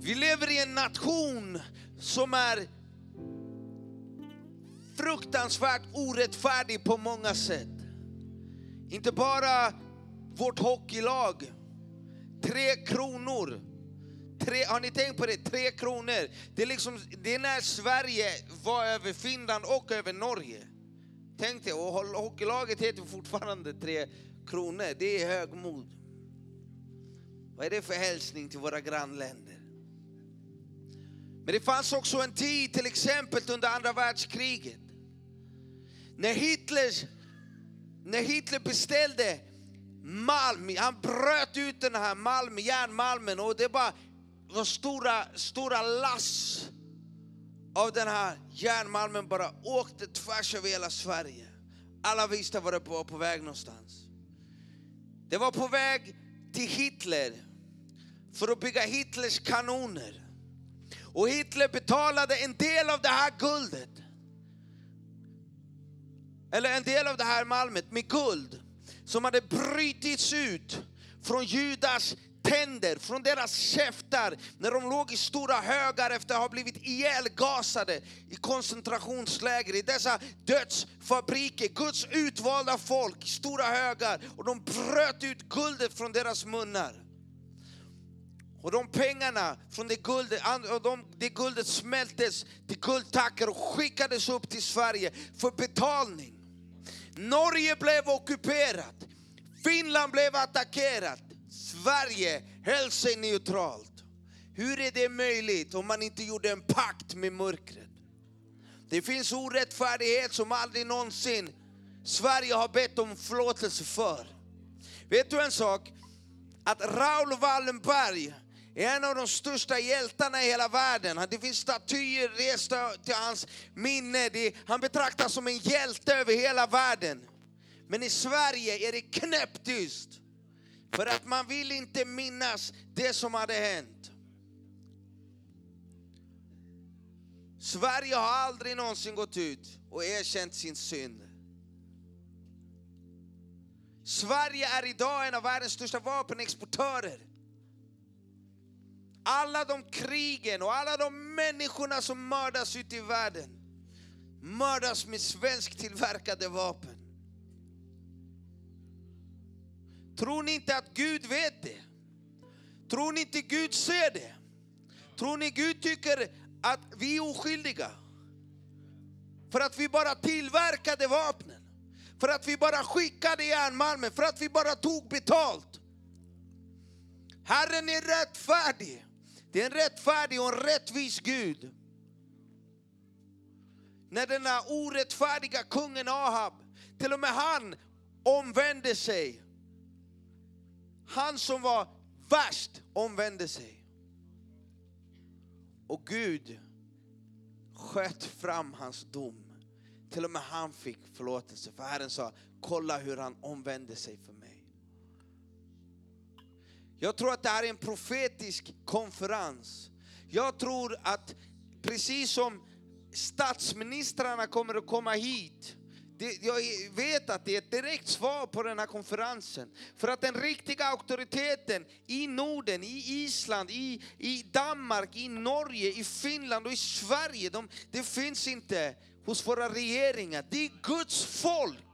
S1: vi lever i en nation som är fruktansvärt orättfärdig på många sätt. Inte bara vårt hockeylag, tre kronor. Tre, har ni tänkt på det? Tre kronor. Det är, liksom, det är när Sverige var över Finland och över Norge. Tänk dig, och hockeylaget heter fortfarande Tre kronor. Det är högmod. Vad är det för hälsning till våra grannländer? Men det fanns också en tid, till exempel under andra världskriget, när Hitler, när Hitler beställde malm, han bröt ut den här malm, järnmalmen och det bara var stora, stora lass av den här järnmalmen bara åkte tvärs över hela Sverige. Alla visste var det var på väg någonstans. Det var på väg till Hitler för att bygga Hitlers kanoner. Och Hitler betalade en del av det här guldet. Eller en del av det här malmet med guld som hade brutits ut från Judas tänder, från deras käftar när de låg i stora högar efter att ha blivit ihjälgasade i koncentrationsläger, i dessa dödsfabriker. Guds utvalda folk i stora högar och de bröt ut guldet från deras munnar. Och de pengarna från det guldet, och de, det guldet smältes till guldtackor och skickades upp till Sverige för betalning. Norge blev ockuperat. Finland blev attackerat. Sverige höll sig neutralt. Hur är det möjligt om man inte gjorde en pakt med mörkret? Det finns orättfärdighet som aldrig någonsin Sverige har bett om förlåtelse för. Vet du en sak? Att Raoul Wallenberg en av de största hjältarna i hela världen. Det finns statyer resta till hans minne. Han betraktas som en hjälte över hela världen. Men i Sverige är det knäpptyst. För att man vill inte minnas det som hade hänt. Sverige har aldrig någonsin gått ut och erkänt sin synd. Sverige är idag en av världens största vapenexportörer. Alla de krigen och alla de människorna som mördas ute i världen mördas med svensktillverkade vapen. Tror ni inte att Gud vet det? Tror ni inte Gud ser det? Tror ni Gud tycker att vi är oskyldiga? För att vi bara tillverkade vapnen. För att vi bara skickade järnmalmen, för att vi bara tog betalt. Herren är rättfärdig. Det är en rättfärdig och en rättvis Gud. När den här orättfärdiga kungen Ahab, till och med han omvände sig. Han som var värst omvände sig. Och Gud sköt fram hans dom. Till och med han fick förlåtelse, för Herren sa, kolla hur han omvände sig för mig. Jag tror att det här är en profetisk konferens. Jag tror att precis som statsministrarna kommer att komma hit. Det, jag vet att det är ett direkt svar på den här konferensen. För att den riktiga auktoriteten i Norden, i Island, i, i Danmark, i Norge, i Finland och i Sverige, de, det finns inte hos våra regeringar. Det är Guds folk.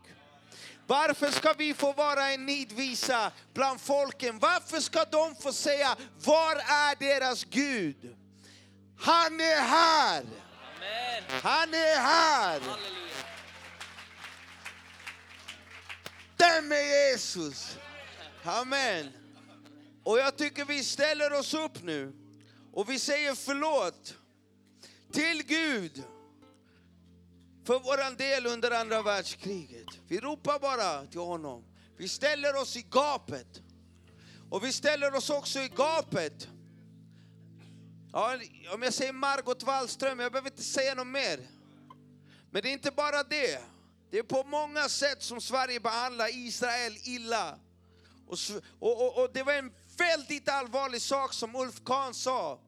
S1: Varför ska vi få vara en nidvisa bland folken? Varför ska de få säga, var är deras Gud? Han är här!
S3: Amen.
S1: Han är här!
S3: Halleluja.
S1: Den är Jesus! Amen. Och jag tycker vi ställer oss upp nu och vi säger förlåt till Gud för vår del under andra världskriget. Vi ropar bara till honom. Vi ställer oss i gapet. Och vi ställer oss också i gapet. Ja, om jag säger Margot Wallström, jag behöver inte säga något mer. Men det är inte bara det. Det är på många sätt som Sverige behandlar Israel illa. Och, och, och, och det var en väldigt allvarlig sak som Ulf Kahn sa.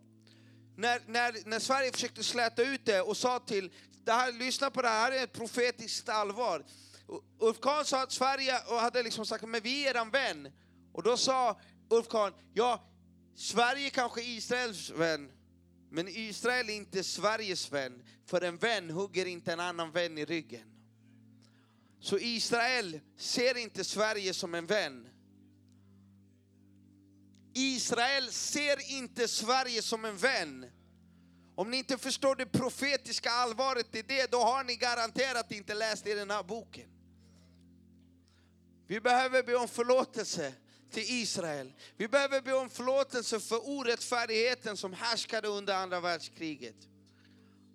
S1: När, när, när Sverige försökte släta ut det och sa till, det här, lyssna på det här, här är ett profetiskt allvar. Ulf Kahn sa att Sverige och hade liksom sagt, men vi är eran vän. Och då sa Ulf Kahn, ja, Sverige kanske är Israels vän, men Israel är inte Sveriges vän. För en vän hugger inte en annan vän i ryggen. Så Israel ser inte Sverige som en vän. Israel ser inte Sverige som en vän. Om ni inte förstår det profetiska allvaret i det, då har ni garanterat inte läst i den här boken. Vi behöver be om förlåtelse till Israel. Vi behöver be om förlåtelse för orättfärdigheten som härskade under andra världskriget.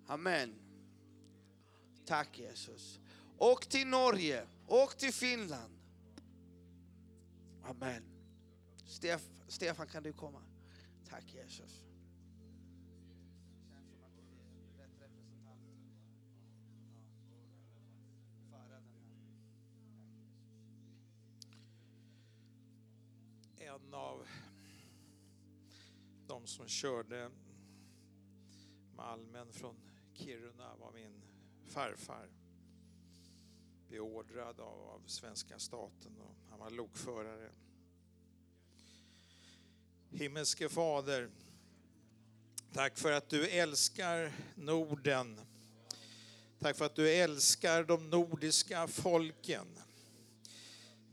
S1: Amen. Tack Jesus. Och till Norge, och till Finland. Amen. Stef, Stefan, kan du komma? Tack Jesus.
S4: En av de som körde Malmen från Kiruna var min farfar. Beordrad av, av svenska staten och han var lokförare. Himmelske Fader, tack för att du älskar Norden. Tack för att du älskar de nordiska folken.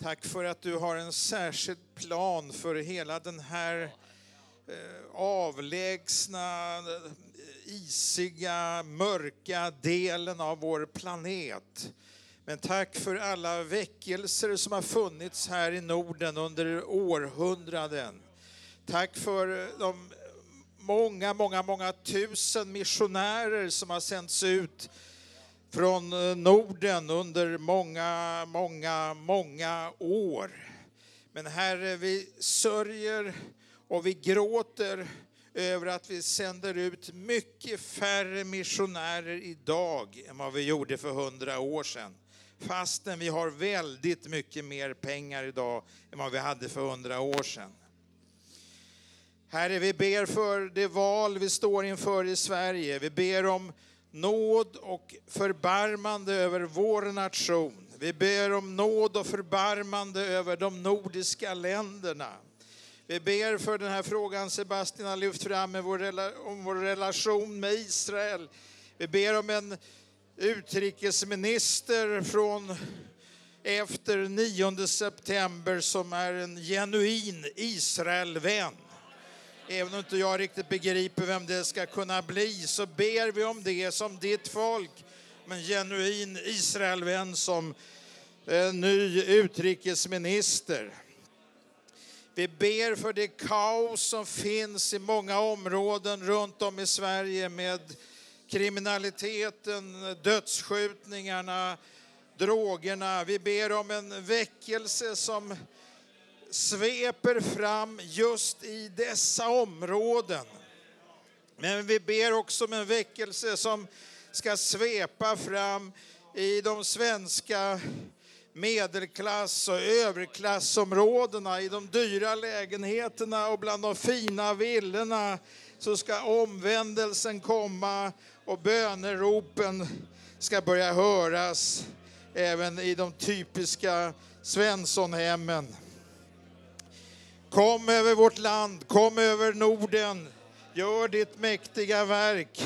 S4: Tack för att du har en särskild plan för hela den här eh, avlägsna, eh, isiga, mörka delen av vår planet. Men tack för alla väckelser som har funnits här i Norden under århundraden. Tack för de många, många, många tusen missionärer som har sänts ut från eh, Norden under många, många, många år. Men Herre, vi sörjer och vi gråter över att vi sänder ut mycket färre missionärer idag än vad vi gjorde för hundra år sedan. Fastän vi har väldigt mycket mer pengar idag än vad vi hade för hundra år sedan. Herre, vi ber för det val vi står inför i Sverige. Vi ber om nåd och förbarmande över vår nation. Vi ber om nåd och förbarmande över de nordiska länderna. Vi ber för den här frågan Sebastian har lyft fram med vår, om vår relation med Israel. Vi ber om en utrikesminister från efter 9 september som är en genuin Israelvän. Även om inte jag riktigt begriper vem det ska kunna bli så ber vi om det som ditt folk. Men en genuin Israelvän som eh, ny utrikesminister. Vi ber för det kaos som finns i många områden runt om i Sverige med kriminaliteten, dödsskjutningarna, drogerna. Vi ber om en väckelse som sveper fram just i dessa områden. Men vi ber också om en väckelse som ska svepa fram i de svenska medelklass och överklassområdena, i de dyra lägenheterna och bland de fina villorna så ska omvändelsen komma och böneropen ska börja höras även i de typiska Svenssonhemmen. Kom över vårt land, kom över Norden, gör ditt mäktiga verk.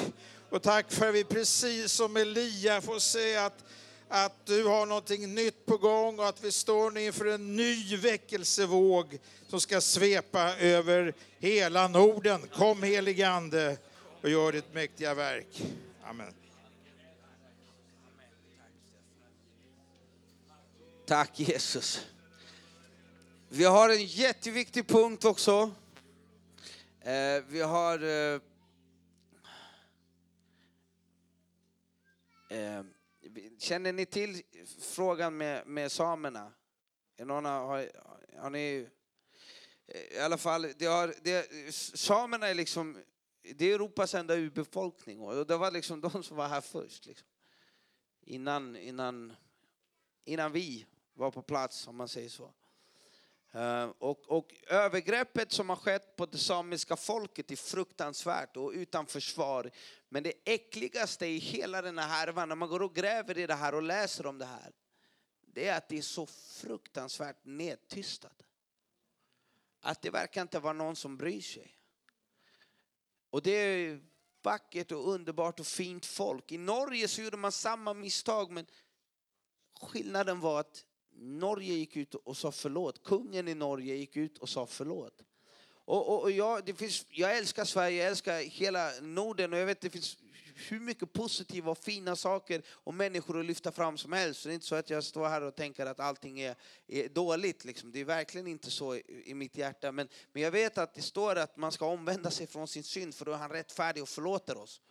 S4: Och tack för att vi precis som Elia får se att, att du har någonting nytt på gång och att vi står nu inför en ny väckelsevåg som ska svepa över hela Norden. Kom helige Ande och gör ditt mäktiga verk. Amen.
S1: Tack Jesus. Vi har en jätteviktig punkt också. Eh, vi har... Eh, eh, känner ni till frågan med, med samerna? Någon har, har ni... Eh, I alla fall, det har, det, samerna är liksom... Det är Europas enda urbefolkning och det var liksom de som var här först. Liksom. Innan, innan, innan vi var på plats, om man säger så. Eh, och, och, övergreppet som har skett på det samiska folket är fruktansvärt och utan försvar. Men det äckligaste i hela den här härvan, när man går och gräver i det här och läser om det här, det är att det är så fruktansvärt nedtystat. Att det verkar inte vara någon som bryr sig. Och det är vackert och underbart och fint folk. I Norge så gjorde man samma misstag men skillnaden var att Norge gick ut och sa förlåt. Kungen i Norge gick ut och sa förlåt. Och, och, och jag, det finns, jag älskar Sverige, jag älskar hela Norden och jag vet det finns hur mycket positiva och fina saker och människor att lyfta fram som helst. det är inte så att jag står här och tänker att allting är, är dåligt. Liksom. Det är verkligen inte så i, i, mitt hjärta. Men, men jag vet att det står att man ska omvända sig från sin synd för då är han rättfärdig och förlåter oss.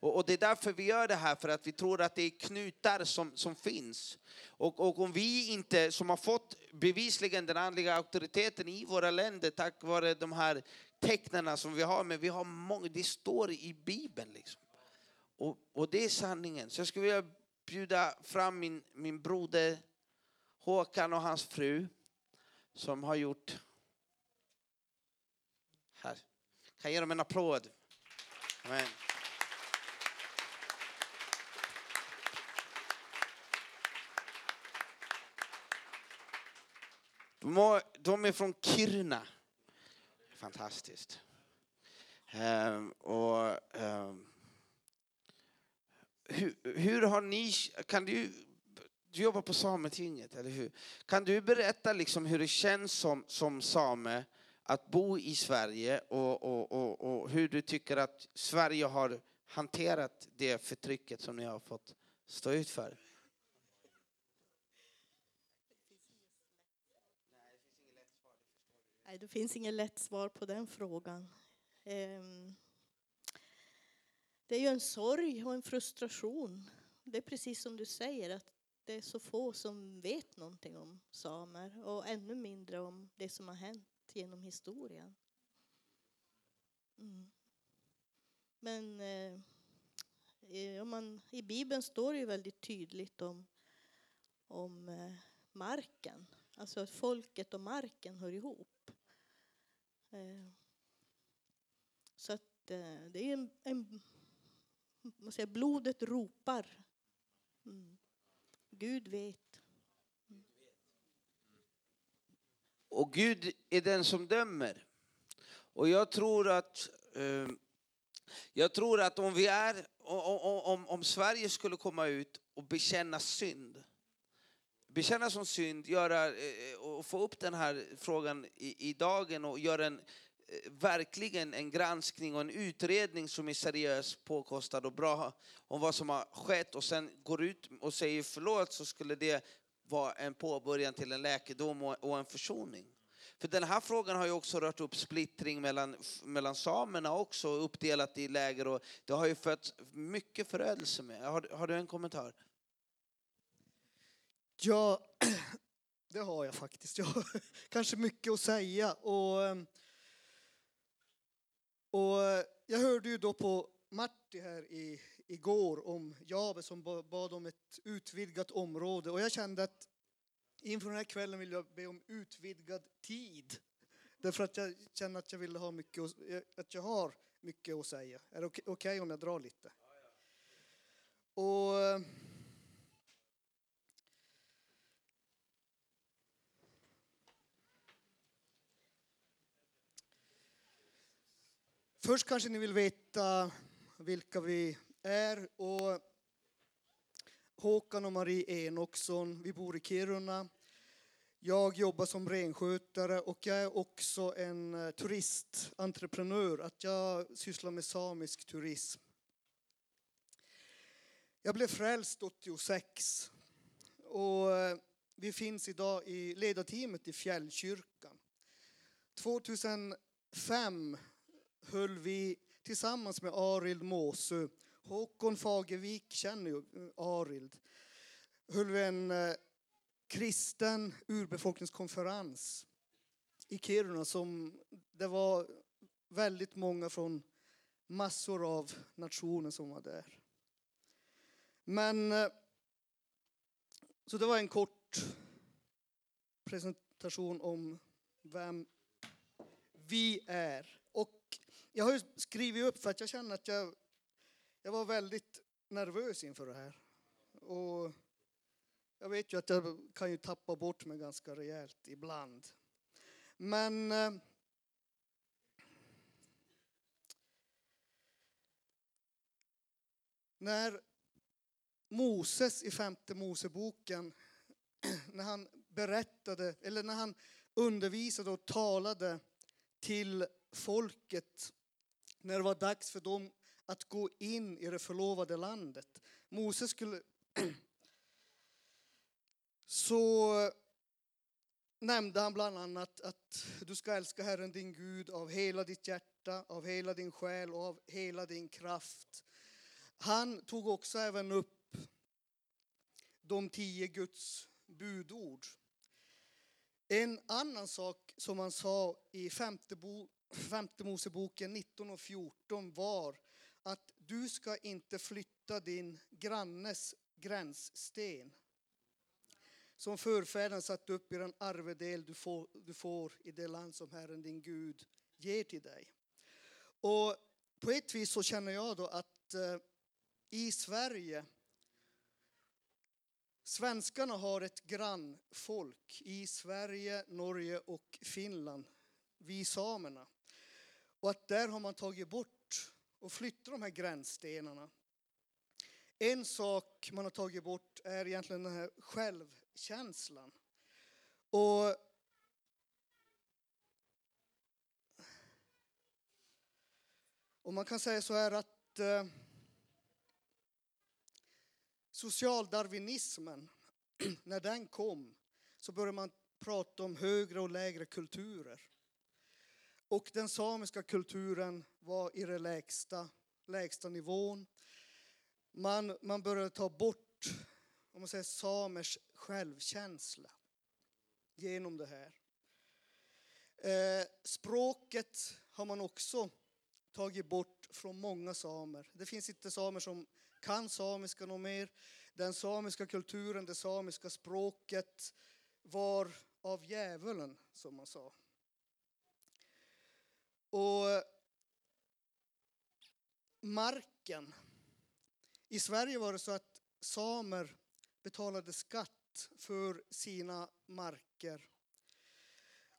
S1: Och, och, det är därför vi gör det här, för att vi tror att det är knutar som, som finns. Och, och om vi inte, som har fått bevisligen den andliga auktoriteten i våra länder tack vare de här tecknen som vi har, men vi har många, det står i Bibeln. Liksom. Och, och det är sanningen. Så jag skulle vilja bjuda fram min, min broder Håkan och hans fru som har gjort... Här. Kan jag ge dem en applåd? Amen. De är från Kiruna. Fantastiskt. Um, och, ehm, um, hur, hur, har ni... Kan du, du jobbar på Sametinget, eller hur? Kan du berätta liksom hur det känns som, som same att bo i Sverige och, och, och, och hur du tycker att Sverige har hanterat det förtrycket som ni har fått stå ut för?
S5: Nej, det finns inget lätt svar på den frågan. Ehm, det är ju en sorg och en frustration. Det är precis som du säger, att det är så få som vet någonting om samer och ännu mindre om det som har hänt genom historien. Mm. Men eh, man, i Bibeln står det ju väldigt tydligt om, om eh, marken. Alltså att folket och marken hör ihop. Eh, så att eh, det är en, en man säger, blodet ropar. Mm. Gud vet. Mm.
S1: Och Gud är den som dömer. Och jag tror att eh, jag tror att om vi är, om, om, om Sverige skulle komma ut och bekänna synd bekänna som synd, göra, eh, eh, och få upp den här frågan i, i dagen och göra en, eh, verkligen en granskning och en utredning som är seriös, påkostad och bra om vad som har skett och sen går ut och säger förlåt så skulle det vara en påbörjan till en läkedom och en försoning. För den här frågan har ju också rört upp splittring mellan, mellan samerna också, uppdelat i läger och det har ju fött mycket förödelse med. Har, har du en kommentar?
S6: Ja, det har jag faktiskt. Jag har kanske mycket att säga. Och, ehm, och jag hörde ju då på Marti här i, igår om Jave som bad om ett utvidgat område. Och jag kände att inför den här kvällen vill jag be om utvidgad tid. Därför att jag känner att jag vill ha mycket, att jag har mycket att säga. Är det okej okay om jag drar lite? Och Först kanske ni vill veta vilka vi är. Och Håkan och Marie Enoksson, vi bor i Kiruna. Jag jobbar som renskötare och jag är också en eh, turistentreprenör. Att jag sysslar med samisk turism. Jag blev frälst 86 och eh, vi finns idag i ledarteamet i Fjällkyrkan. 2005 höll vi tillsammans med Arild Måsö, Håkon Fagervik känner ju eh, Arild, höll vi en eh, kristen urbefolkningskonferens i Kiruna som det var väldigt många från massor av nationer som var där. Men eh, så det var en kort presentation om vem vi är. Jag har ju skrivit upp för att jag känner att jag, jag var väldigt nervös inför det här. Och jag vet ju att jag kan ju tappa bort mig ganska rejält ibland. Men eh, när Moses i femte Moseboken, när han berättade, eller när han undervisade och talade till folket när det var dags för dem att gå in i det förlovade landet. Moses skulle så nämnde han bland annat att du ska älska Herren din Gud av hela ditt hjärta, av hela din själ och av hela din kraft. Han tog också även upp de tio Guds budord. En annan sak som han sa i femte, femte Moseboken 19 och 14 var att du ska inte flytta din grannes gränssten som förfäderna satt upp i den arvedel du får, du får i det land som Herren din Gud ger till dig. Och på ett vis så känner jag då att eh, i Sverige Svenskarna har ett grannfolk i Sverige, Norge och Finland, vi samerna. Och att där har man tagit bort och flyttat de här gränsstenarna. En sak man har tagit bort är egentligen den här självkänslan. Och och man kan säga så här att eh, socialdarwinismen, när den kom så började man prata om högre och lägre kulturer. Och den samiska kulturen var i den lägsta, lägsta nivån. Man, man började ta bort om man säger, samers självkänsla genom det här. Eh, språket har man också tagit bort från många samer. Det finns inte samer som kan samiska något mer. Den samiska kulturen, det samiska språket var av djävulen, som man sa. Och marken. I Sverige var det så att samer betalade skatt för sina marker.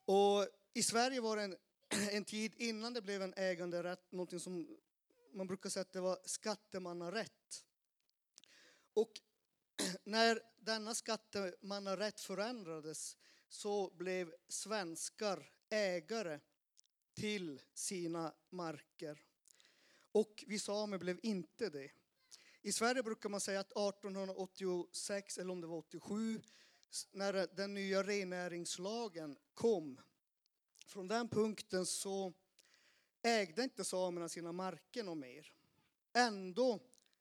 S6: Och i Sverige var det en, en tid innan det blev en äganderätt, någonting som man brukar säga att det var skattemannarätt. Och när denna skattemannarätt förändrades så blev svenskar ägare till sina marker. Och vi samer blev inte det. I Sverige brukar man säga att 1886, eller om det var 87, när den nya rennäringslagen kom, från den punkten så ägde inte samerna sina marker något mer. Ändå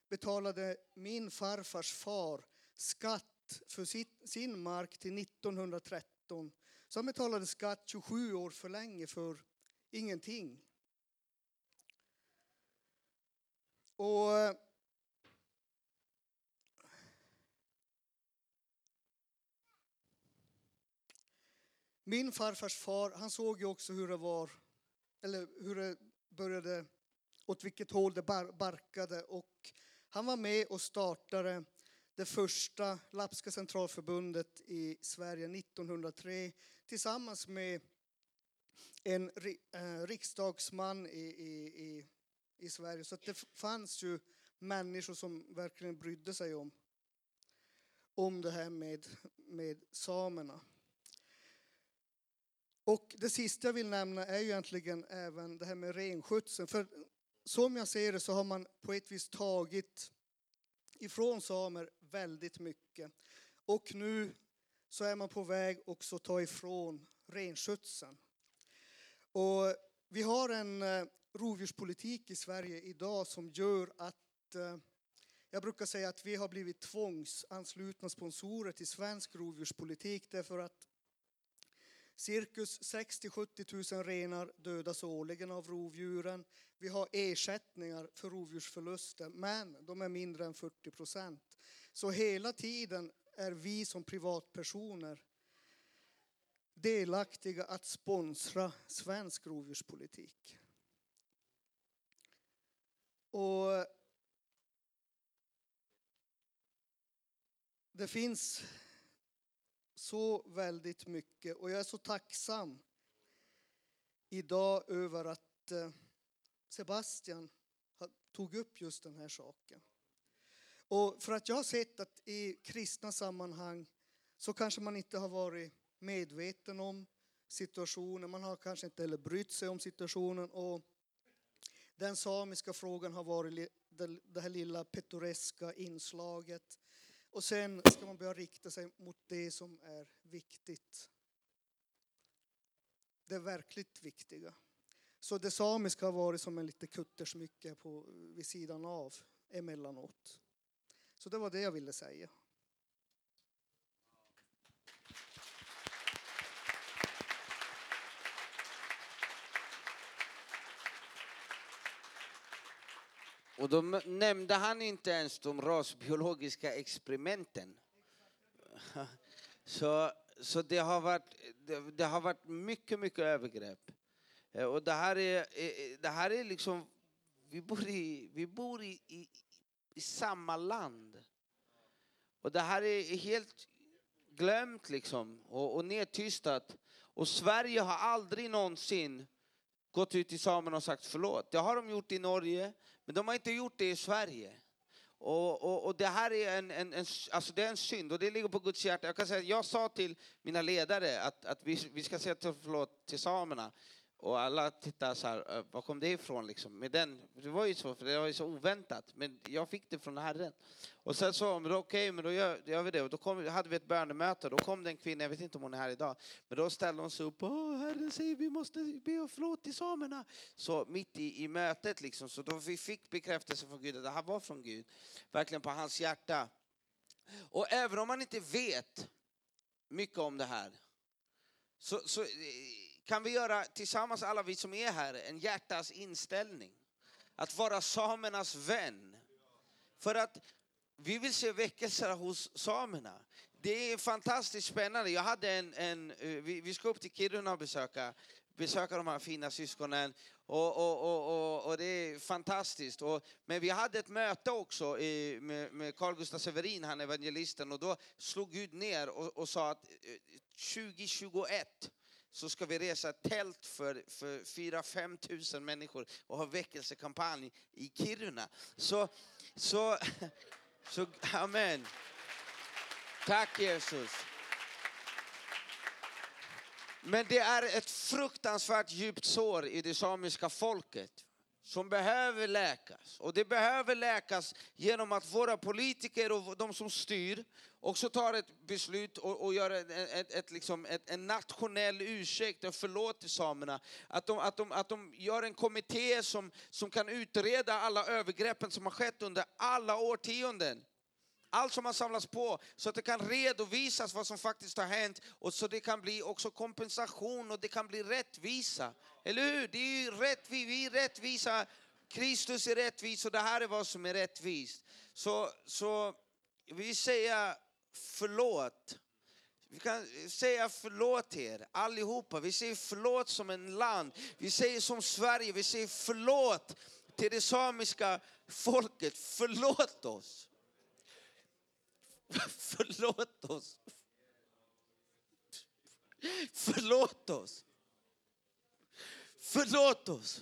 S6: betalade min farfars far skatt för sin mark till 1913. Så han betalade skatt 27 år för länge för ingenting. Och Min farfars far, han såg ju också hur det var, eller hur det började, åt vilket håll det barkade och Han var med och startade det första Lapska centralförbundet i Sverige 1903 tillsammans med en eh, riksdagsman i, i, i, i Sverige. Så att det fanns ju människor som verkligen brydde sig om, om det här med, med samerna. Och det sista jag vill nämna är ju egentligen även det här med renskötseln. För som jag ser det så har man på ett vis tagit ifrån samer väldigt mycket. Och nu så är man på väg också att ta ifrån renskötseln. Och vi har en eh, rovdjurspolitik i Sverige idag som gör att eh, jag brukar säga att vi har blivit tvångsanslutna sponsorer till svensk rovdjurspolitik därför att Cirkus 60-70 000 renar dödas årligen av rovdjuren. Vi har ersättningar för rovdjursförluster, men de är mindre än 40 procent. Så hela tiden är vi som privatpersoner delaktiga att sponsra svensk rovdjurspolitik. Och det finns så väldigt mycket och jag är så tacksam idag över att eh, Sebastian tog upp just den här saken. Och för att jag har sett att i kristna sammanhang så kanske man inte har varit medveten om situationen, man har kanske inte heller brytt sig om situationen och den samiska frågan har varit det- här lilla pittoreska inslaget. Och sen ska man börja rikta sig mot det som är viktigt. Det verkligt viktiga. Så det samiska har varit som en liten kuttersmycke på, vid sidan av emellanåt. Så det var det jag ville säga.
S1: Och då nämnde han inte ens de rasbiologiska experimenten. Så, så det, har varit, det, det har varit mycket, mycket övergrepp. Eh, och det här är, eh, eh, det här är liksom, vi bor i, vi bor i, i, i samma land. Och det här är helt glömt liksom och, och nedtystat. Och Sverige har aldrig någonsin gått ut till samerna och sagt förlåt. Det har de gjort i Norge, men de har inte gjort det i Sverige. Och, och, och det här är en, en, en, alltså det är en synd och det ligger på Guds hjärta. Jag, kan säga, jag sa till mina ledare att, att vi, vi ska säga till, förlåt till samerna. Och alla tittar så här, eh, var kom det ifrån liksom? Med den, det var ju så, för det var ju så oväntat. Men jag fick det från Herren. Och sen sa de, okej, men då gör, gör vi det. Och då kom, hade vi ett bönemöte. Då kom den en kvinna, jag vet inte om hon är här idag. Men då ställde hon sig upp, Åh, Herren säger vi måste be och förlåt till samerna. Så mitt i, i mötet liksom, så då vi fick bekräftelse från Gud att det här var från Gud. Verkligen på hans hjärta. Och även om man inte vet mycket om det här så, så kan vi göra tillsammans, alla vi som är här, en hjärtas inställning. Att vara samernas vän. För att vi vill se väckelser hos samerna. Det är fantastiskt spännande. Jag hade en, en, eh, vi, vi ska upp till Kiruna och besöka, besöka de här fina syskonen. Och, och, och, och, och det är fantastiskt. Och, men vi hade ett möte också i, med, med Carl Gustaf Severin, han evangelisten. Och då slog Gud ner och, och sa att eh, 2021 så ska vi resa ett tält för, för 4-5 tusen människor och ha väckelsekampanj i Kiruna. Så, så, så amen. Tack Jesus. Men det är ett fruktansvärt djupt sår i det samiska folket som behöver läkas. Och det behöver läkas genom att våra politiker och de som styr också tar ett beslut och, och gör ett, ett, ett, liksom ett, en nationell ursäkt och förlåt samerna. Att de, att de, att de gör en kommitté som, som kan utreda alla övergreppen som har skett under alla årtionden. Allt som har samlats på så att det kan redovisas vad som faktiskt har hänt och så det kan bli också kompensation och det kan bli rättvisa. Eller hur? Det är ju rättvis, vi är rättvisa. Kristus är rättvis och det här är vad som är rättvist. Så, så vi säger förlåt. Vi kan säga förlåt till er allihopa. Vi säger förlåt som en land. Vi säger som Sverige, vi säger förlåt till det samiska folket, förlåt oss. Förlåt oss. Förlåt oss. Förlåt oss.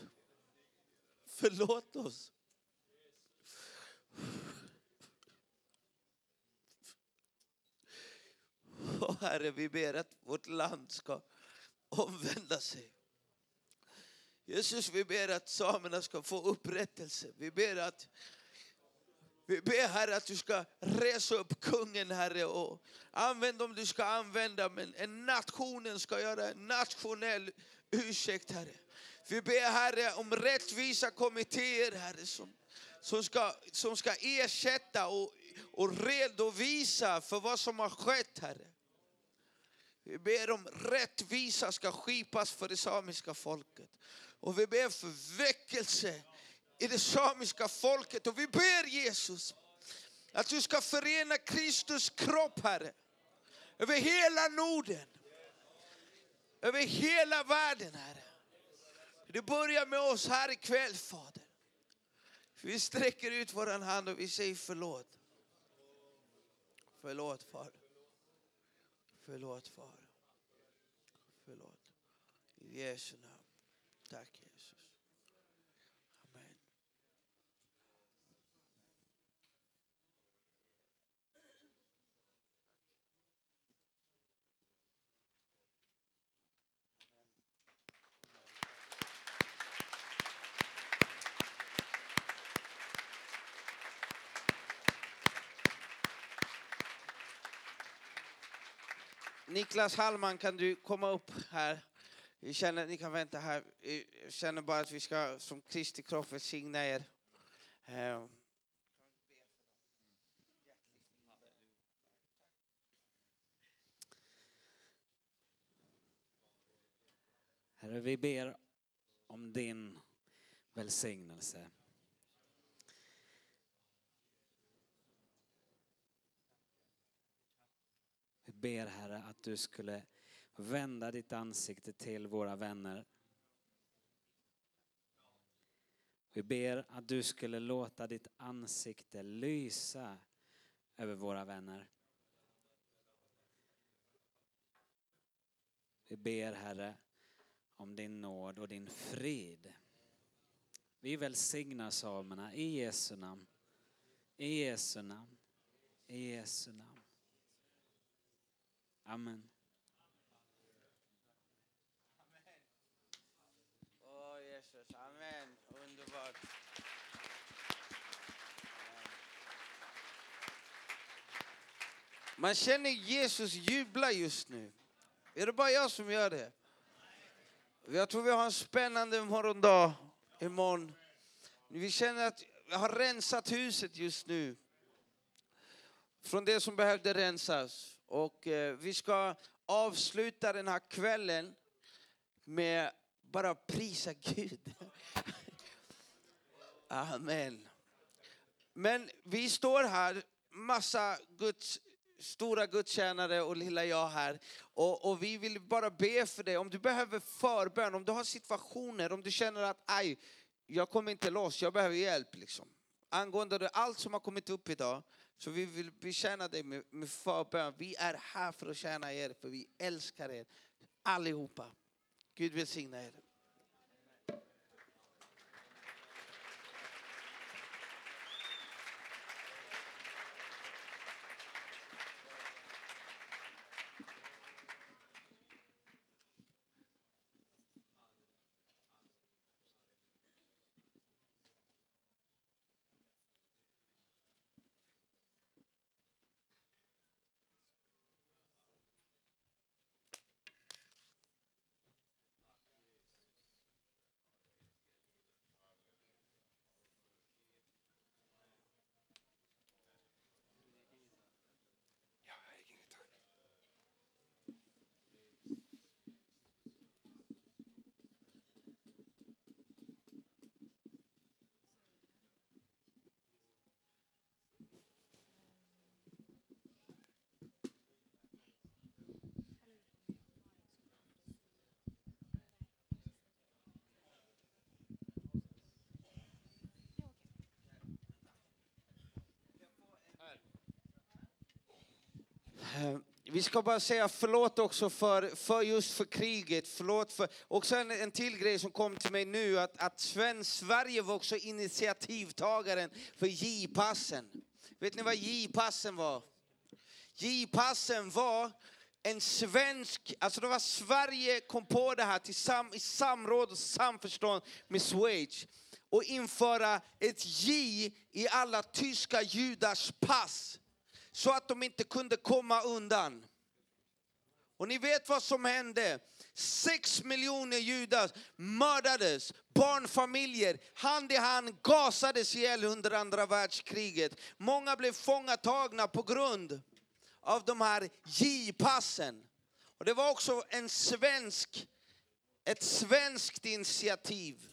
S1: Förlåt oss. Och Herre, vi ber att vårt land ska omvända sig. Jesus, vi ber att samerna ska få upprättelse. Vi ber att vi ber Herre att du ska resa upp kungen Herre och använd om du ska använda men en nationen ska göra en nationell ursäkt Herre. Vi ber Herre om rättvisa kommittéer Herre som, som, ska, som ska ersätta och, och redovisa för vad som har skett Herre. Vi ber om rättvisa ska skipas för det samiska folket. Och vi ber för väckelse i det samiska folket. Och vi ber Jesus att du ska förena Kristus kropp, Herre, över hela Norden, över hela världen, Herre. Det börjar med oss här ikväll, Fader. Vi sträcker ut vår hand och vi säger förlåt. Förlåt, Fader. Förlåt, Fader. Förlåt. I Jesu namn. Tack, Jesus. Amen. Niklas Hallman, kan du komma upp här? Vi känner, ni kan vänta här. Jag känner bara att vi ska som Kristi kropp välsigna er. Eh,
S7: Herre, vi ber om din välsignelse. Vi ber Herre att du skulle vända ditt ansikte till våra vänner. Vi ber att du skulle låta ditt ansikte lysa över våra vänner. Vi ber Herre om din nåd och din frid. Vi välsignar samerna i Jesu namn. I Jesu namn. I Jesu namn. Amen.
S1: Åh Jesus, amen. Underbart. Man känner Jesus jubla just nu. Är det bara jag som gör det? Jag tror vi har en spännande morgondag imorgon. Vi känner att vi har rensat huset just nu. Från det som behövde rensas. Och eh, vi ska avsluta den här kvällen med bara prisa Gud. Amen. Men vi står här, massa Guds, stora gudstjänare och lilla jag här. Och, och vi vill bara be för dig. Om du behöver förbön, om du har situationer, om du känner att aj, jag kommer inte loss, jag behöver hjälp. Liksom. Angående allt som har kommit upp idag, så vi vill betjäna dig med, med förbön. Vi är här för att tjäna er, för vi älskar er allihopa. Gud välsigna er. Eh, vi ska bara säga förlåt också för, för just för kriget. Förlåt för, också en, en till grej som kom till mig nu, att, att Sverige var också initiativtagaren för J-passen. Vet ni vad J-passen var? J-passen var en svensk, alltså det var Sverige kom på det här tillsam, i samråd och samförstånd med Schweiz och införa ett J i alla tyska judars pass så att de inte kunde komma undan. Och ni vet vad som hände? Sex miljoner judar mördades, barnfamiljer hand i hand gasades ihjäl under andra världskriget. Många blev fångatagna på grund av de här J-passen. Och det var också en svensk, ett svenskt initiativ.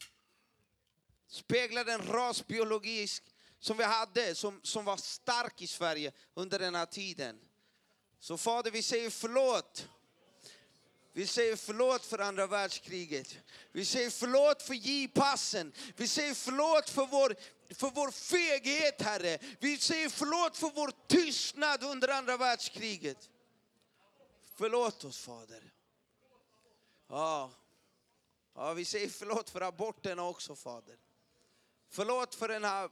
S1: Speglade en rasbiologisk som vi hade, som, som var stark i Sverige under den här tiden. Så Fader, vi säger förlåt. Vi säger förlåt för andra världskriget. Vi säger förlåt för J-passen. Vi säger förlåt för vår, för vår feghet, Herre. Vi säger förlåt för vår tystnad under andra världskriget. Förlåt oss, Fader. Ja. ja, vi säger förlåt för aborterna också, Fader. Förlåt för den här,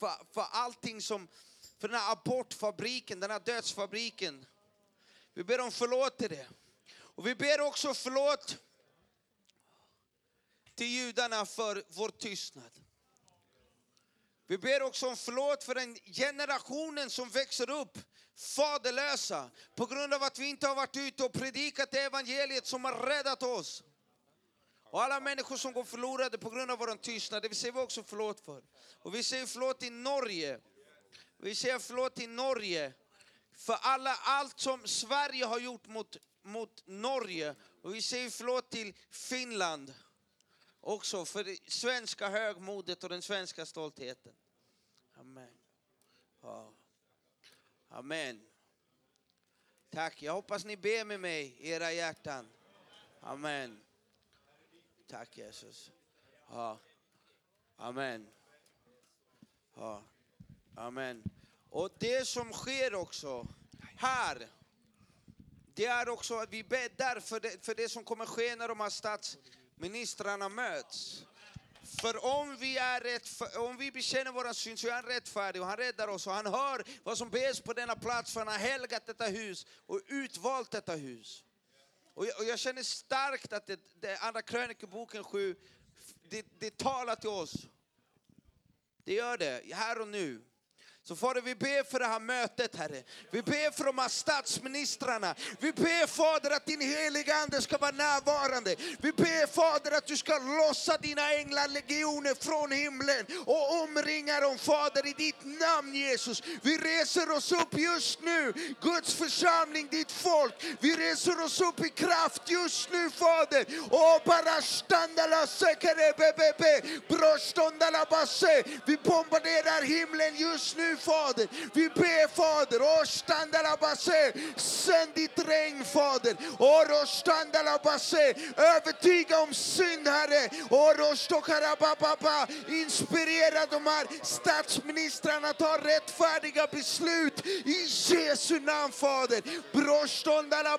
S1: för, för allting som, för den här abortfabriken, den här dödsfabriken. Vi ber om förlåt till det. Och vi ber också förlåt till judarna för vår tystnad. Vi ber också om förlåt för den generationen som växer upp faderlösa på grund av att vi inte har varit ute och predikat det evangeliet som har räddat oss. Och alla människor som går förlorade på grund av vår tystnad, det säger vi också förlåt för. Och vi säger förlåt till Norge. Vi säger förlåt till Norge för alla, allt som Sverige har gjort mot, mot Norge. Och vi säger förlåt till Finland också för det svenska högmodet och den svenska stoltheten. Amen. Ja. Amen. Tack. Jag hoppas ni ber med mig i era hjärtan. Amen. Tack Jesus. Ja. Amen. Ja. Amen. Och det som sker också här, det är också att vi bäddar för det, för det som kommer ske när de här statsministrarna möts. För om vi, är rätt, om vi bekänner våra synd så är han rättfärdig och han räddar oss och han hör vad som bes på denna plats för han har helgat detta hus och utvalt detta hus. Och jag, och jag känner starkt att det, det andra krönikeboken 7, det, det talar till oss. Det gör det, här och nu. Så Fader, vi ber för det här mötet, Herre. Vi ber för de här statsministrarna. Vi ber Fader att din heliga Ande ska vara närvarande. Vi ber Fader att du ska lossa dina änglalegioner från himlen och omringa dem, Fader, i ditt namn Jesus. Vi reser oss upp just nu, Guds församling, ditt folk. Vi reser oss upp i kraft just nu, Fader. Och bara standala sekerebebebe, brostondala basse. Vi bombarderar himlen just nu, Fader. Vi ber, Fader, Ostandala sänd ditt regn, Fader. Övertyga om synd, Herre. Orostokarabababa, inspirera de här statsministrarna att ta rättfärdiga beslut i Jesu namn, Fader. Brostondala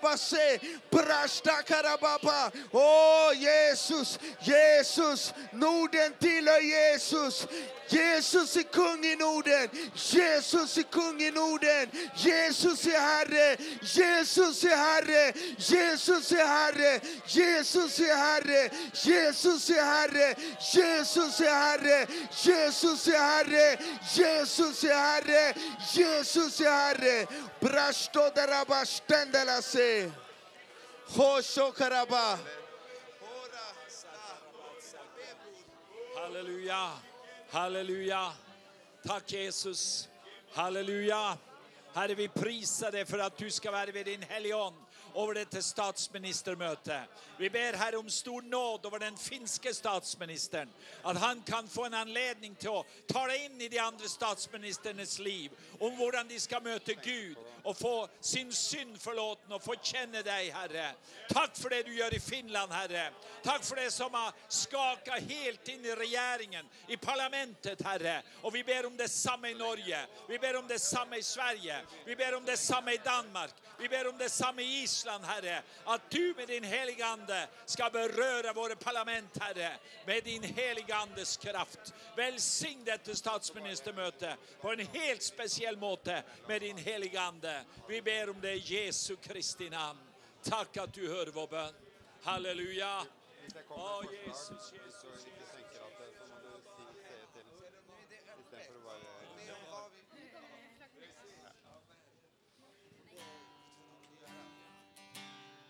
S1: brashtakarababa. Åh, Jesus, Jesus, Norden tillhör Jesus. Jesus är kung i Norden. Jesus är kung i Norden. Jesus är Herre. Jesus är Herre. Jesus är Herre. Jesus är Herre. Jesus är Herre. Jesus är Herre. Jesus är Herre. Jesus är Herre. Jesus är Herre. Brashtodaraba ständelase. Hoshokaraba.
S8: Halleluja, halleluja. Tack Jesus, halleluja. Herre, vi prisar dig för att du ska vara vid din helion över detta statsministermöte. Vi ber Herre om stor nåd över den finske statsministern. Att han kan få en anledning till att tala in i de andra statsministernas liv om hur de ska möta Gud och få sin synd förlåten och få känna dig, Herre. Tack för det du gör i Finland, Herre. Tack för det som har skakat helt in i regeringen, i parlamentet, Herre. Och vi ber om detsamma i Norge. Vi ber om detsamma i Sverige. Vi ber om detsamma i Danmark. Vi ber om detsamma i Island, Herre. Att du med din heliga Ande ska beröra våra parlament, Herre. Med din heliga Andes kraft. Välsign detta statsministermöte på en helt speciell måte med din heliga Ande. Vi ber om det i Jesu Kristi namn. Tack att du hör vår bön. Halleluja. Åh, Jesus, Jesus.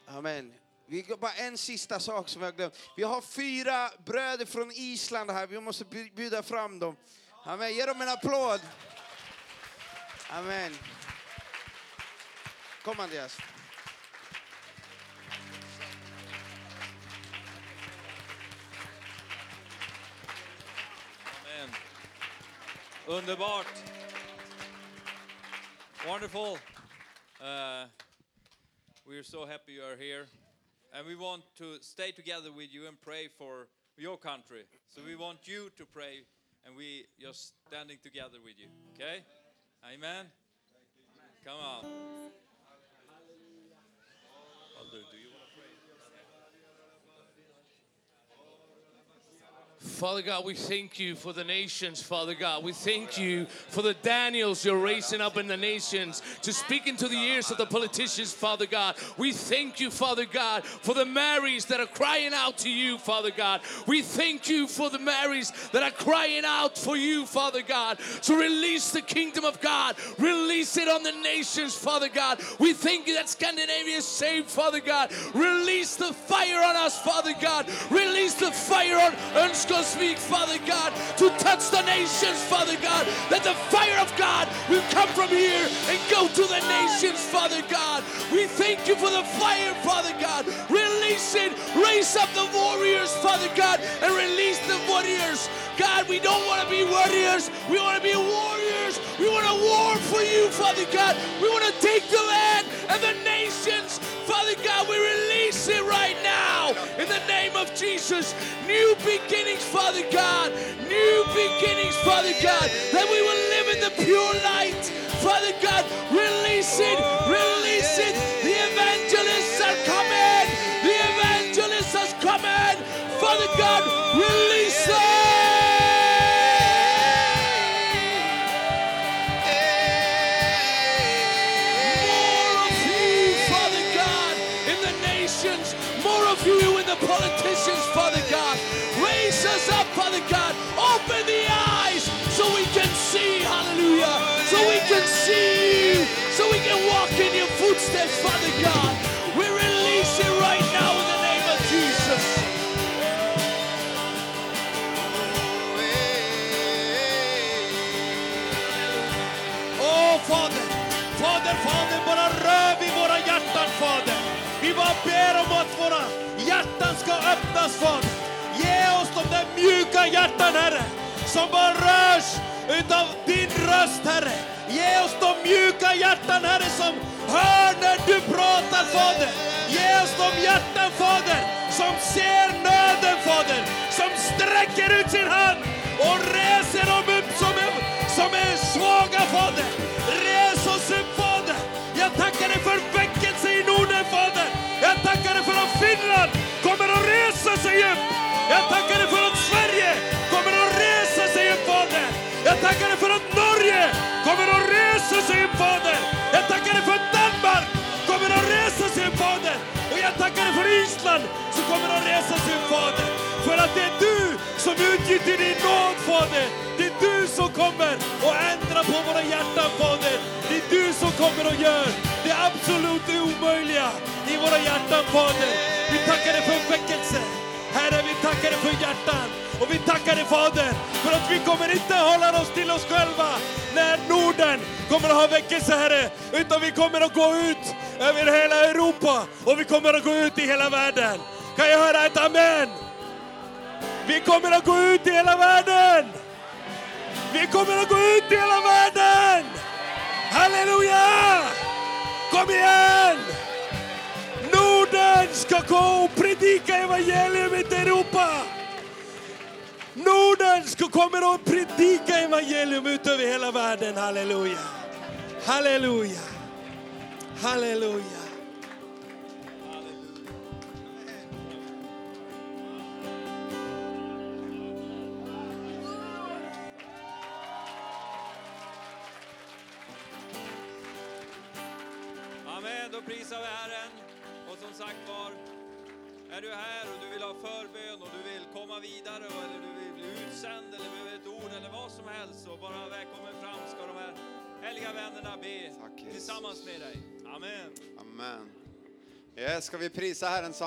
S1: Amen. Vi går bara en sista sak som jag har glömt. Vi har fyra bröder från Island här. Vi måste bjuda fram dem. Amen. Ge dem en applåd. Amen. Kom Andreas.
S9: Amen. Underbart. Wonderful. Uh, we are so happy you are here. And we want to stay together with you and pray for your country. So we want you to pray and we are standing together with you. Okay? Amen. Come on. Father, do you want to pray?
S10: Father God, we thank you for the nations, Father God. We thank you for the Daniels you're raising up in the nations to speak into the ears of the politicians, Father God. We thank you, Father God, for the Marys that are crying out to you, Father God. We thank you for the Marys that are crying out for you, Father God. So release the kingdom of God, release it on the nations, Father God. We thank you that Scandinavia is saved, Father God. Release the fire on us, Father God. Release the fire on Önskosvik, Father God, to touch the nations, Father God. That the fire of God will come from here and go to the nations, Father God. We thank you for the fire, Father God. Release it, raise up the warriors, Father God, and release the warriors. God, we don't want to be warriors, we want to be warriors. We want to war for you, Father God. We want to take the land and the nations, Father God. We release it right now in the name of Jesus. New beginnings, Father God. New beginnings, Father God. That we will live in the pure light, Father God. Release it, release it. The evangelists are coming. The evangelist has coming. Father God, release
S11: Fader, oh, Fader, bara rör vid våra hjärtan Fader. Vi bara ber om att våra hjärtan ska öppnas Fader. Ge oss de där mjuka hjärtan Herre, som bara rörs utav din röst Herre. Ge oss de mjuka hjärtan Herre som hör när du pratar Fader. Ge oss de hjärtan Fader som ser nöden Fader, som sträcker ut sin hand och reser dem upp som är, som är svaga Fader. Res oss upp Fader. Jag tackar dig för väckelse i Norden Fader. Jag tackar dig för att Finland kommer att resa sig upp. Jag tackar dig för Island som kommer att resa sig upp Fader. För att det är du som utgjuter din nåd Fader. Det är du som kommer och ändrar på våra hjärtan Fader. Det är du som kommer och gör det absolut omöjliga i våra hjärtan Fader. Vi tackar dig för väckelse. Herre, vi tackar dig för hjärtan. Och vi tackar dig Fader för att vi kommer inte hålla oss till oss själva när Norden kommer att ha väckelse Herre. Utan vi kommer att gå ut över hela Europa och vi kommer att gå ut i hela världen. Kan jag höra ett amen? Vi kommer att gå ut i hela världen! Vi kommer att gå ut i hela världen! Halleluja! Kom igen! Norden ska gå och predika evangelium i Europa. Norden ska komma och predika evangelium ut över hela världen. Halleluja. Halleluja. Halleluja.
S9: Amen, då prisar vi Herren. Sagt var, är du här och du vill ha förbön och du vill komma vidare och- eller du vill bli utsänd eller behöver ett ord eller vad som helst så bara välkommen fram ska de här heliga vännerna be
S12: Jesus.
S9: tillsammans med dig. Amen.
S12: Amen. Yes, ska vi prisa Herren så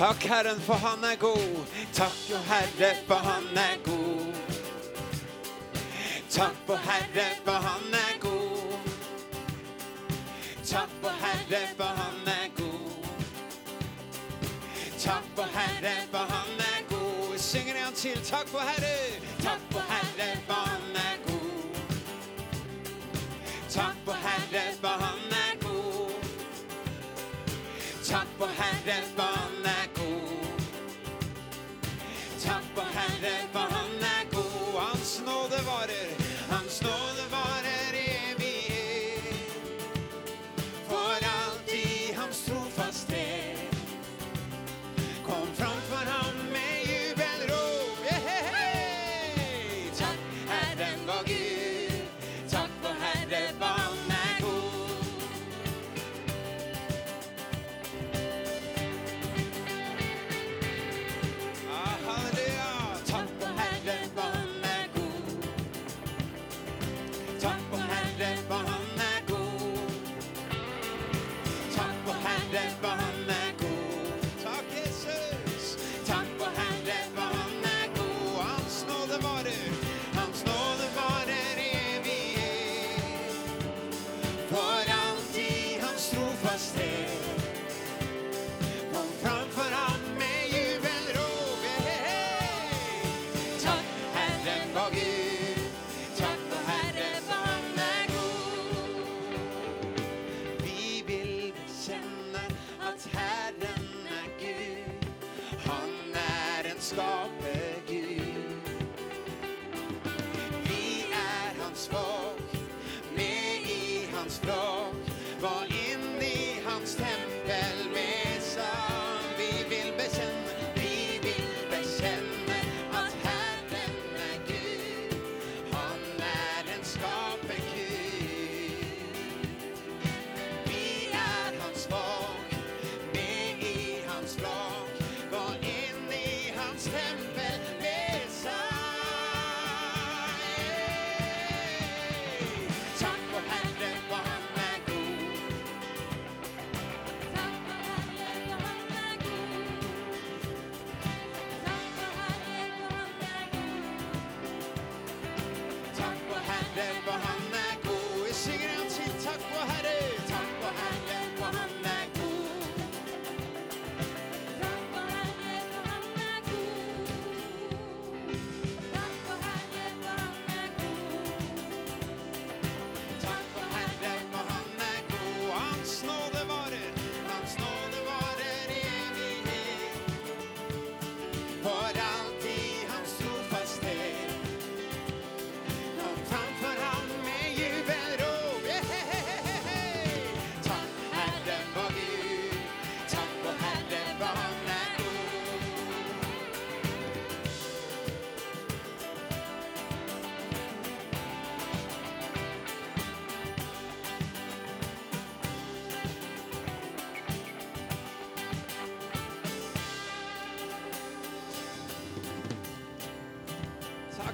S12: Tack Herren för han är god. Tack o Herre för han är god. Tack o Herre för han är god. Tack o Herre för han är god. Tack o Herre för han är god. Synger en till. Tack o Herre. Tack o Herre för han är god. Tack o Herre för han är god. Tack o Herre för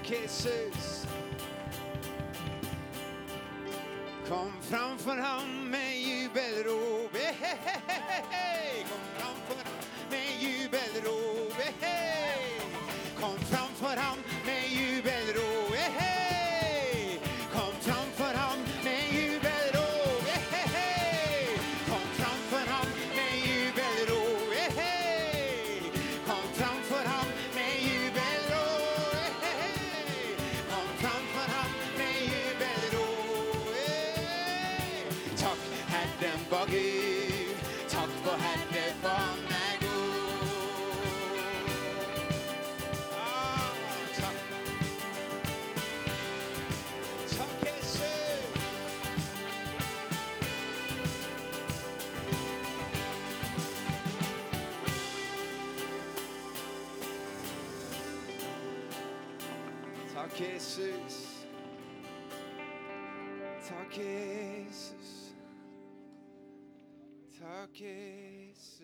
S12: Jesus. Kom framför han med jubelrop. cases.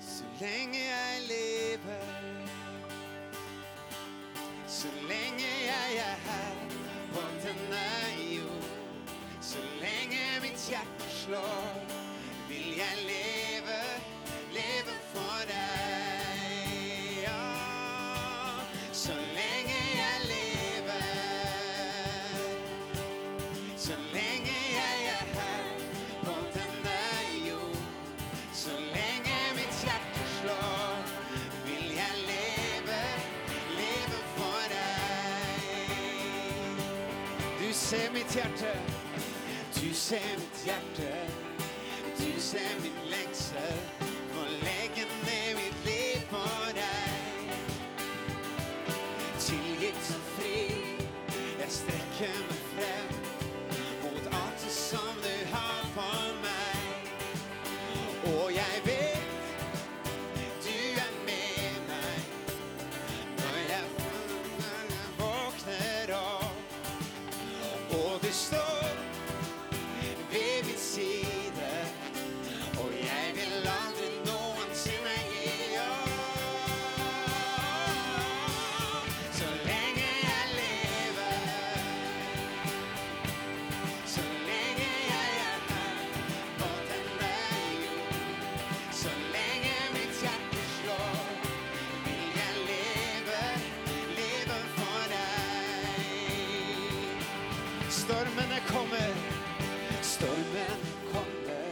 S12: Så länge jag lever, så länge jag är här på denna jord, så länge mitt hjärta slår mitt hjärta. Du är. kommer, stormen kommer.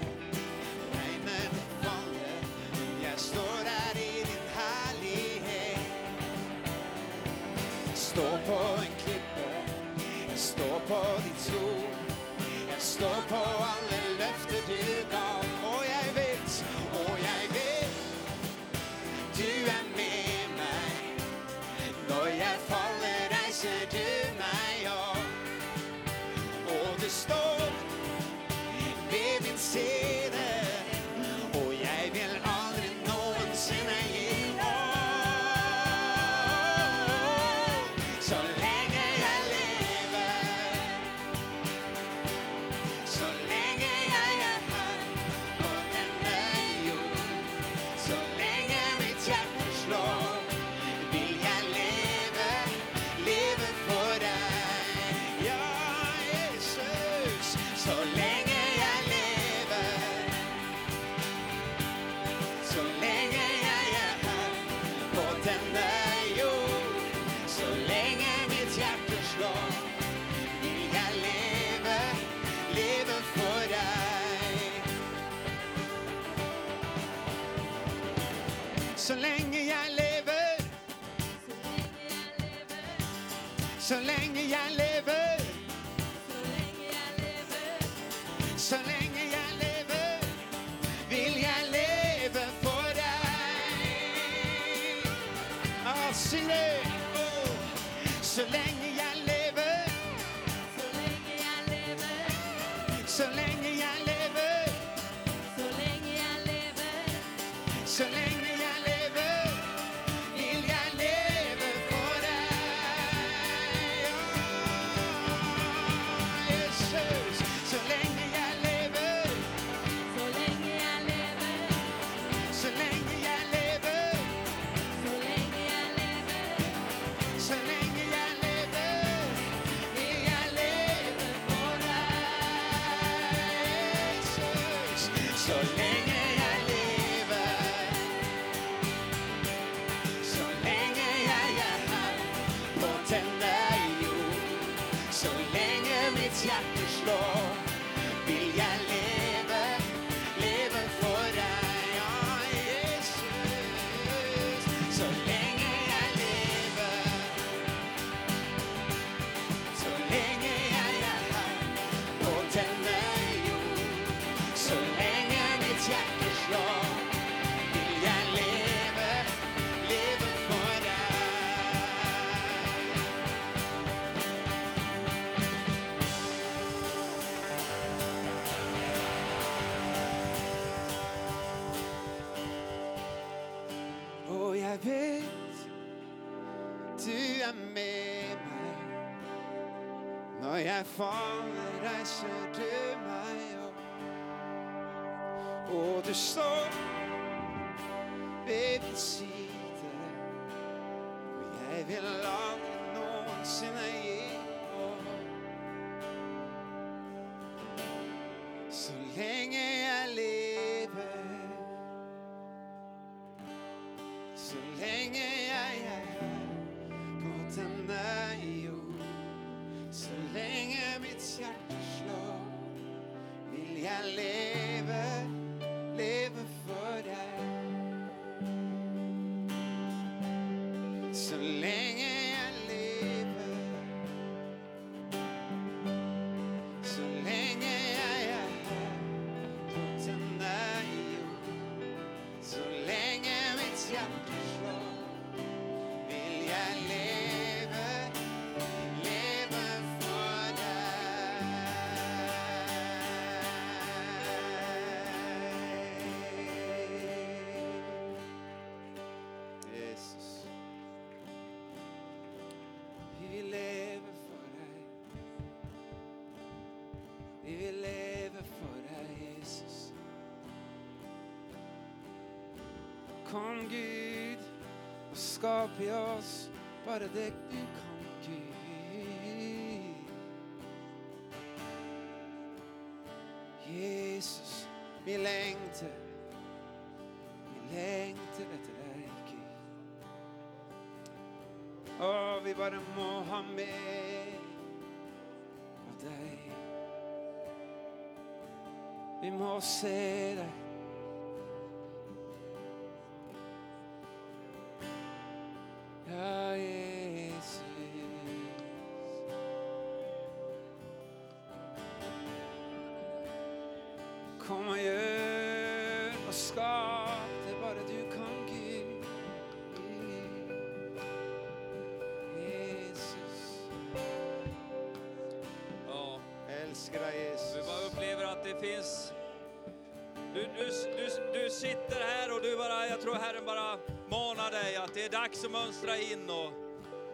S12: Regnet faller, jag står här i din härlighet. Står på en klippa, jag står på ditt ord. Jag står på alla löften du gav. Så länge jag lever. Så länge jag lever. Så länge jag lever Så länge jag lever. vill jag leva för dig. Ja, oh, Så När fallet reiser du meg opp. Og du står ved min side. Og jeg vil aldri Kom Gud skap i oss bare det du kan, Gud. Jesus, vi lengter, vi lengter etter deg, Gud. Å, vi bare må ha mer av deg. Vi må se deg. Kom og gjør og skap det bare du kan, Gud. Jesus.
S9: Ja.
S12: Älskar dig, Jesus.
S9: Vi bara upplever att det finns... Du, du, du, du sitter här och du bara, jag tror Herren bara manar dig att det är dags att mönstra in och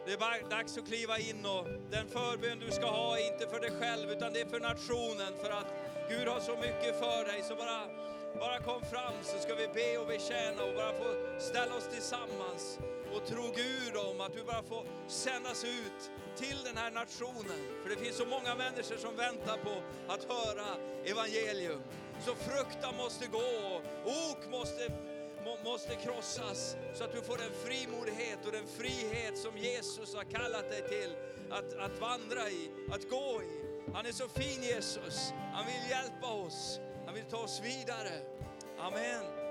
S9: det är bara dags att kliva in och den förbön du ska ha är inte för dig själv utan det är för nationen för att Gud har så mycket för dig så bara, bara kom fram så ska vi be och betjäna och bara få ställa oss tillsammans och tro Gud om att du bara får sändas ut till den här nationen. För det finns så många människor som väntar på att höra evangelium. Så fruktan måste gå, ok måste, må, måste krossas så att du får den frimodighet och den frihet som Jesus har kallat dig till att, att vandra i, att gå i. Han är så fin Jesus, han vill hjälpa oss, han vill ta oss vidare. Amen.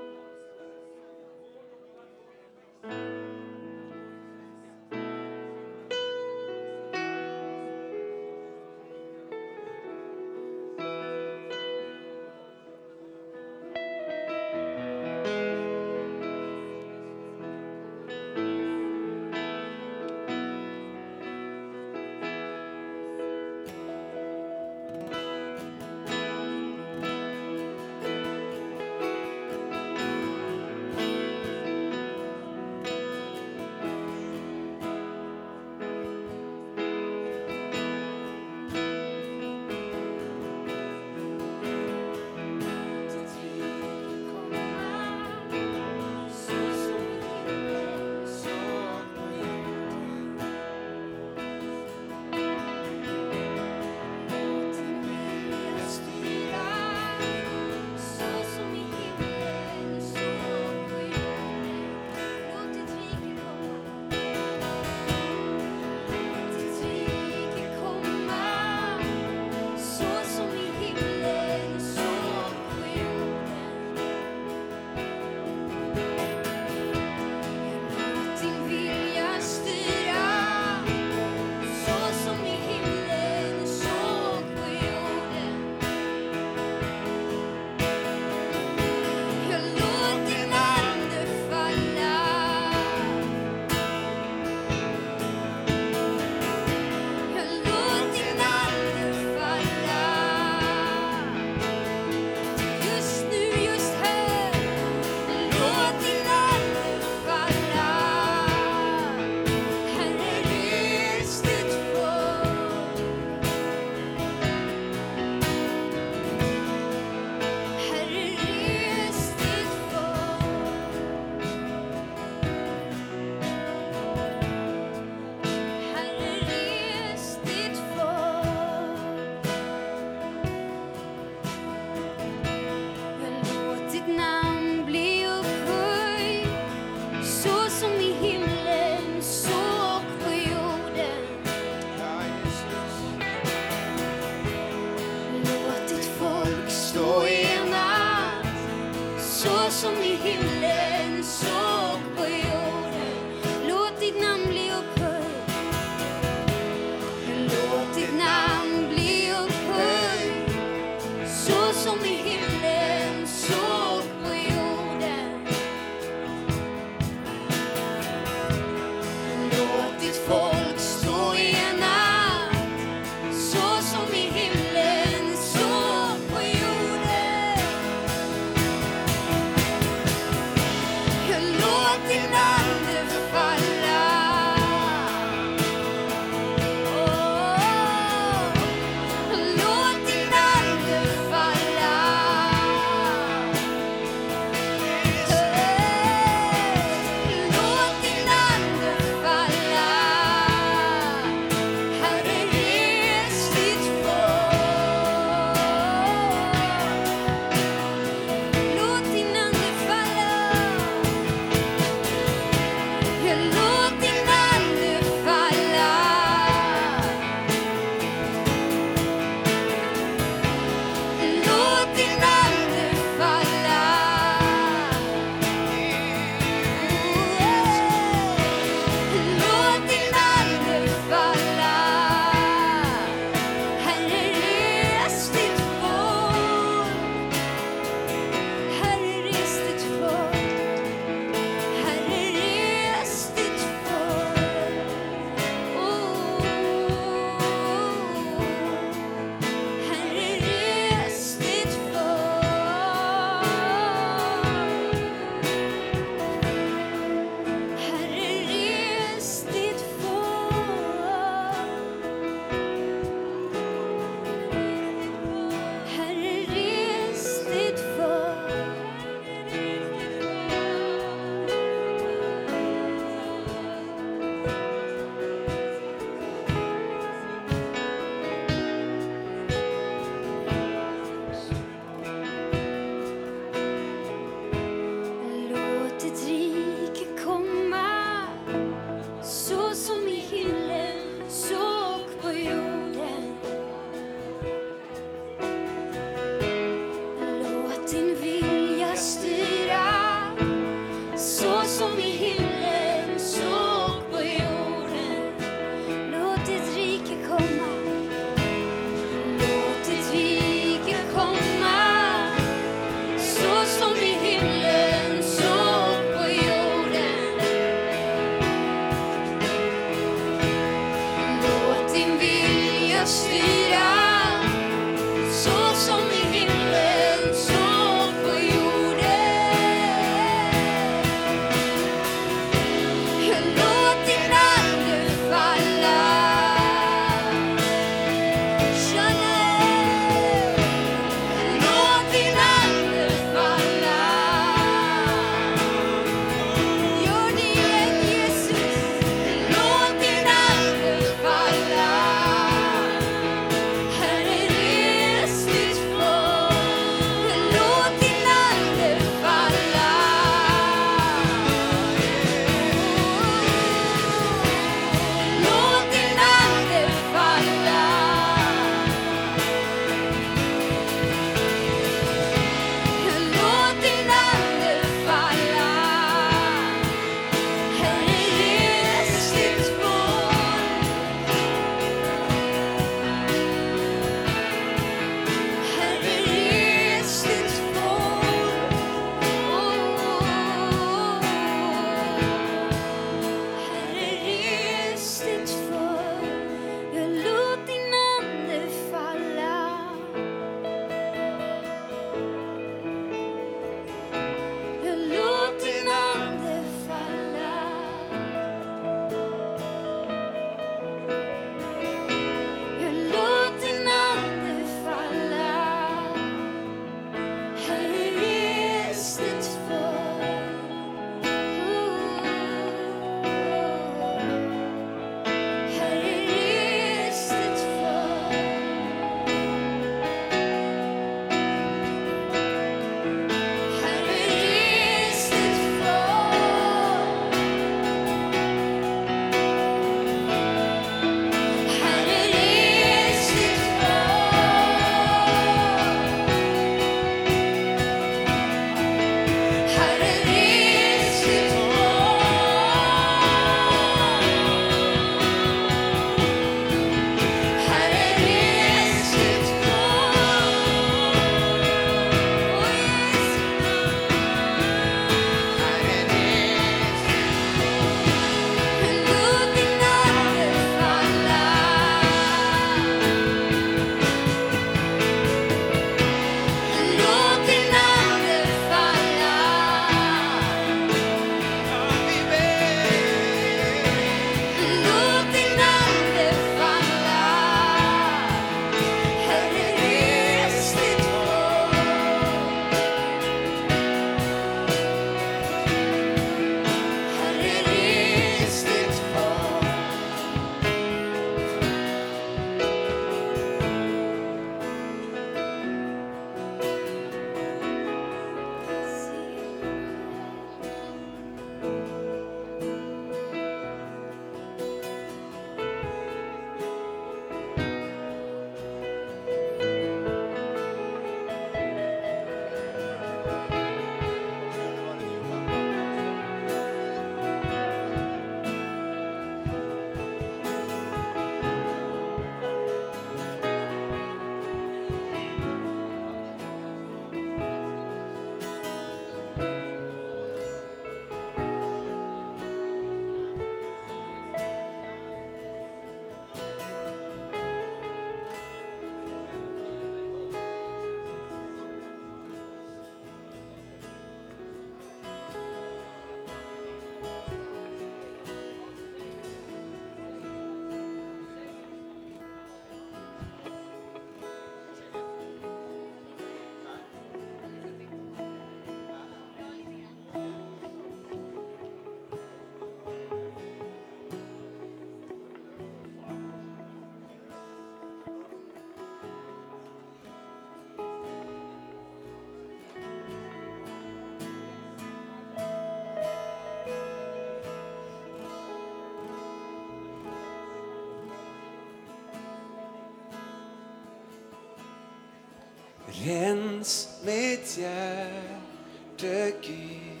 S12: Rens mitt hjärta, Gud.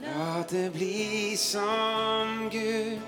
S12: Låt det bli som Gud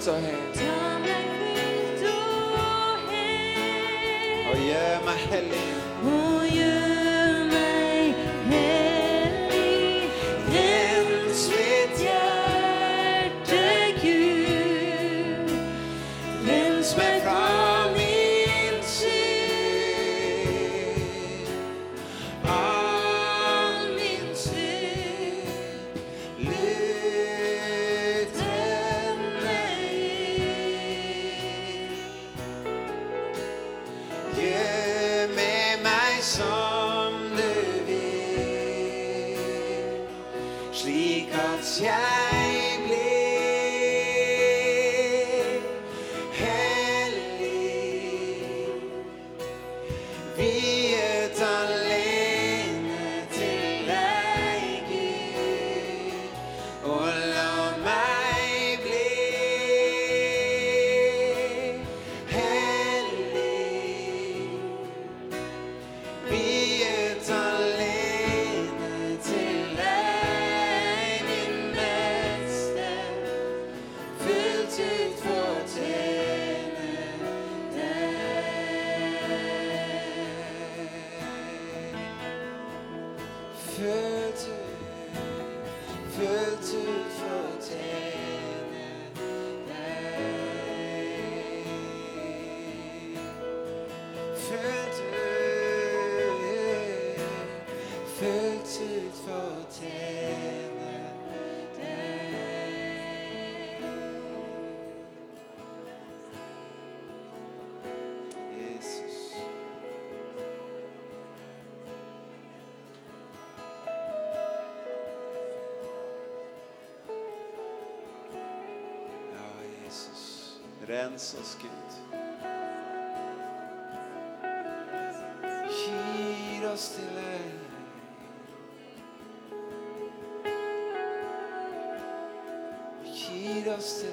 S12: So. him. begränsas, Gud. Gir oss till dig. Gir oss.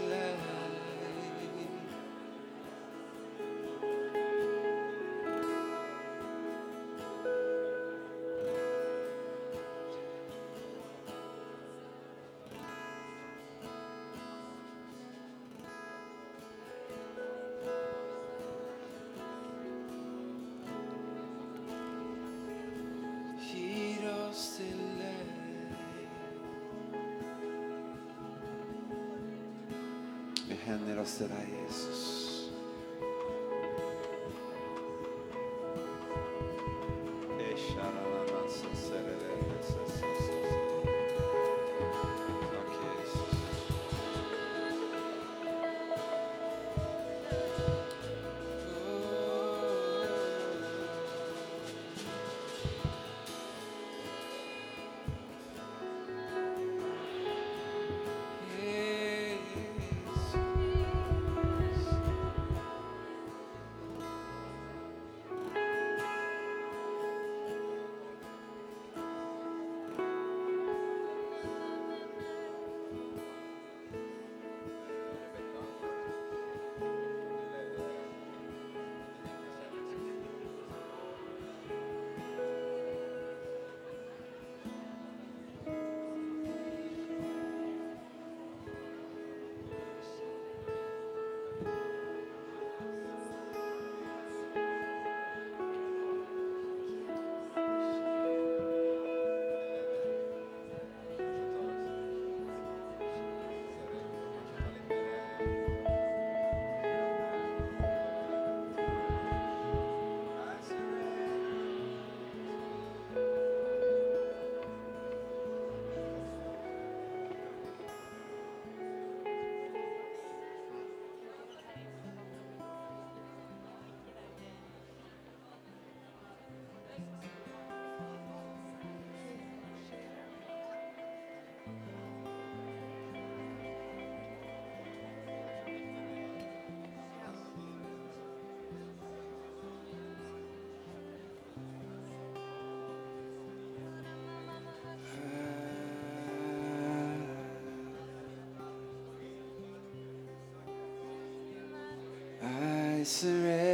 S12: Israel.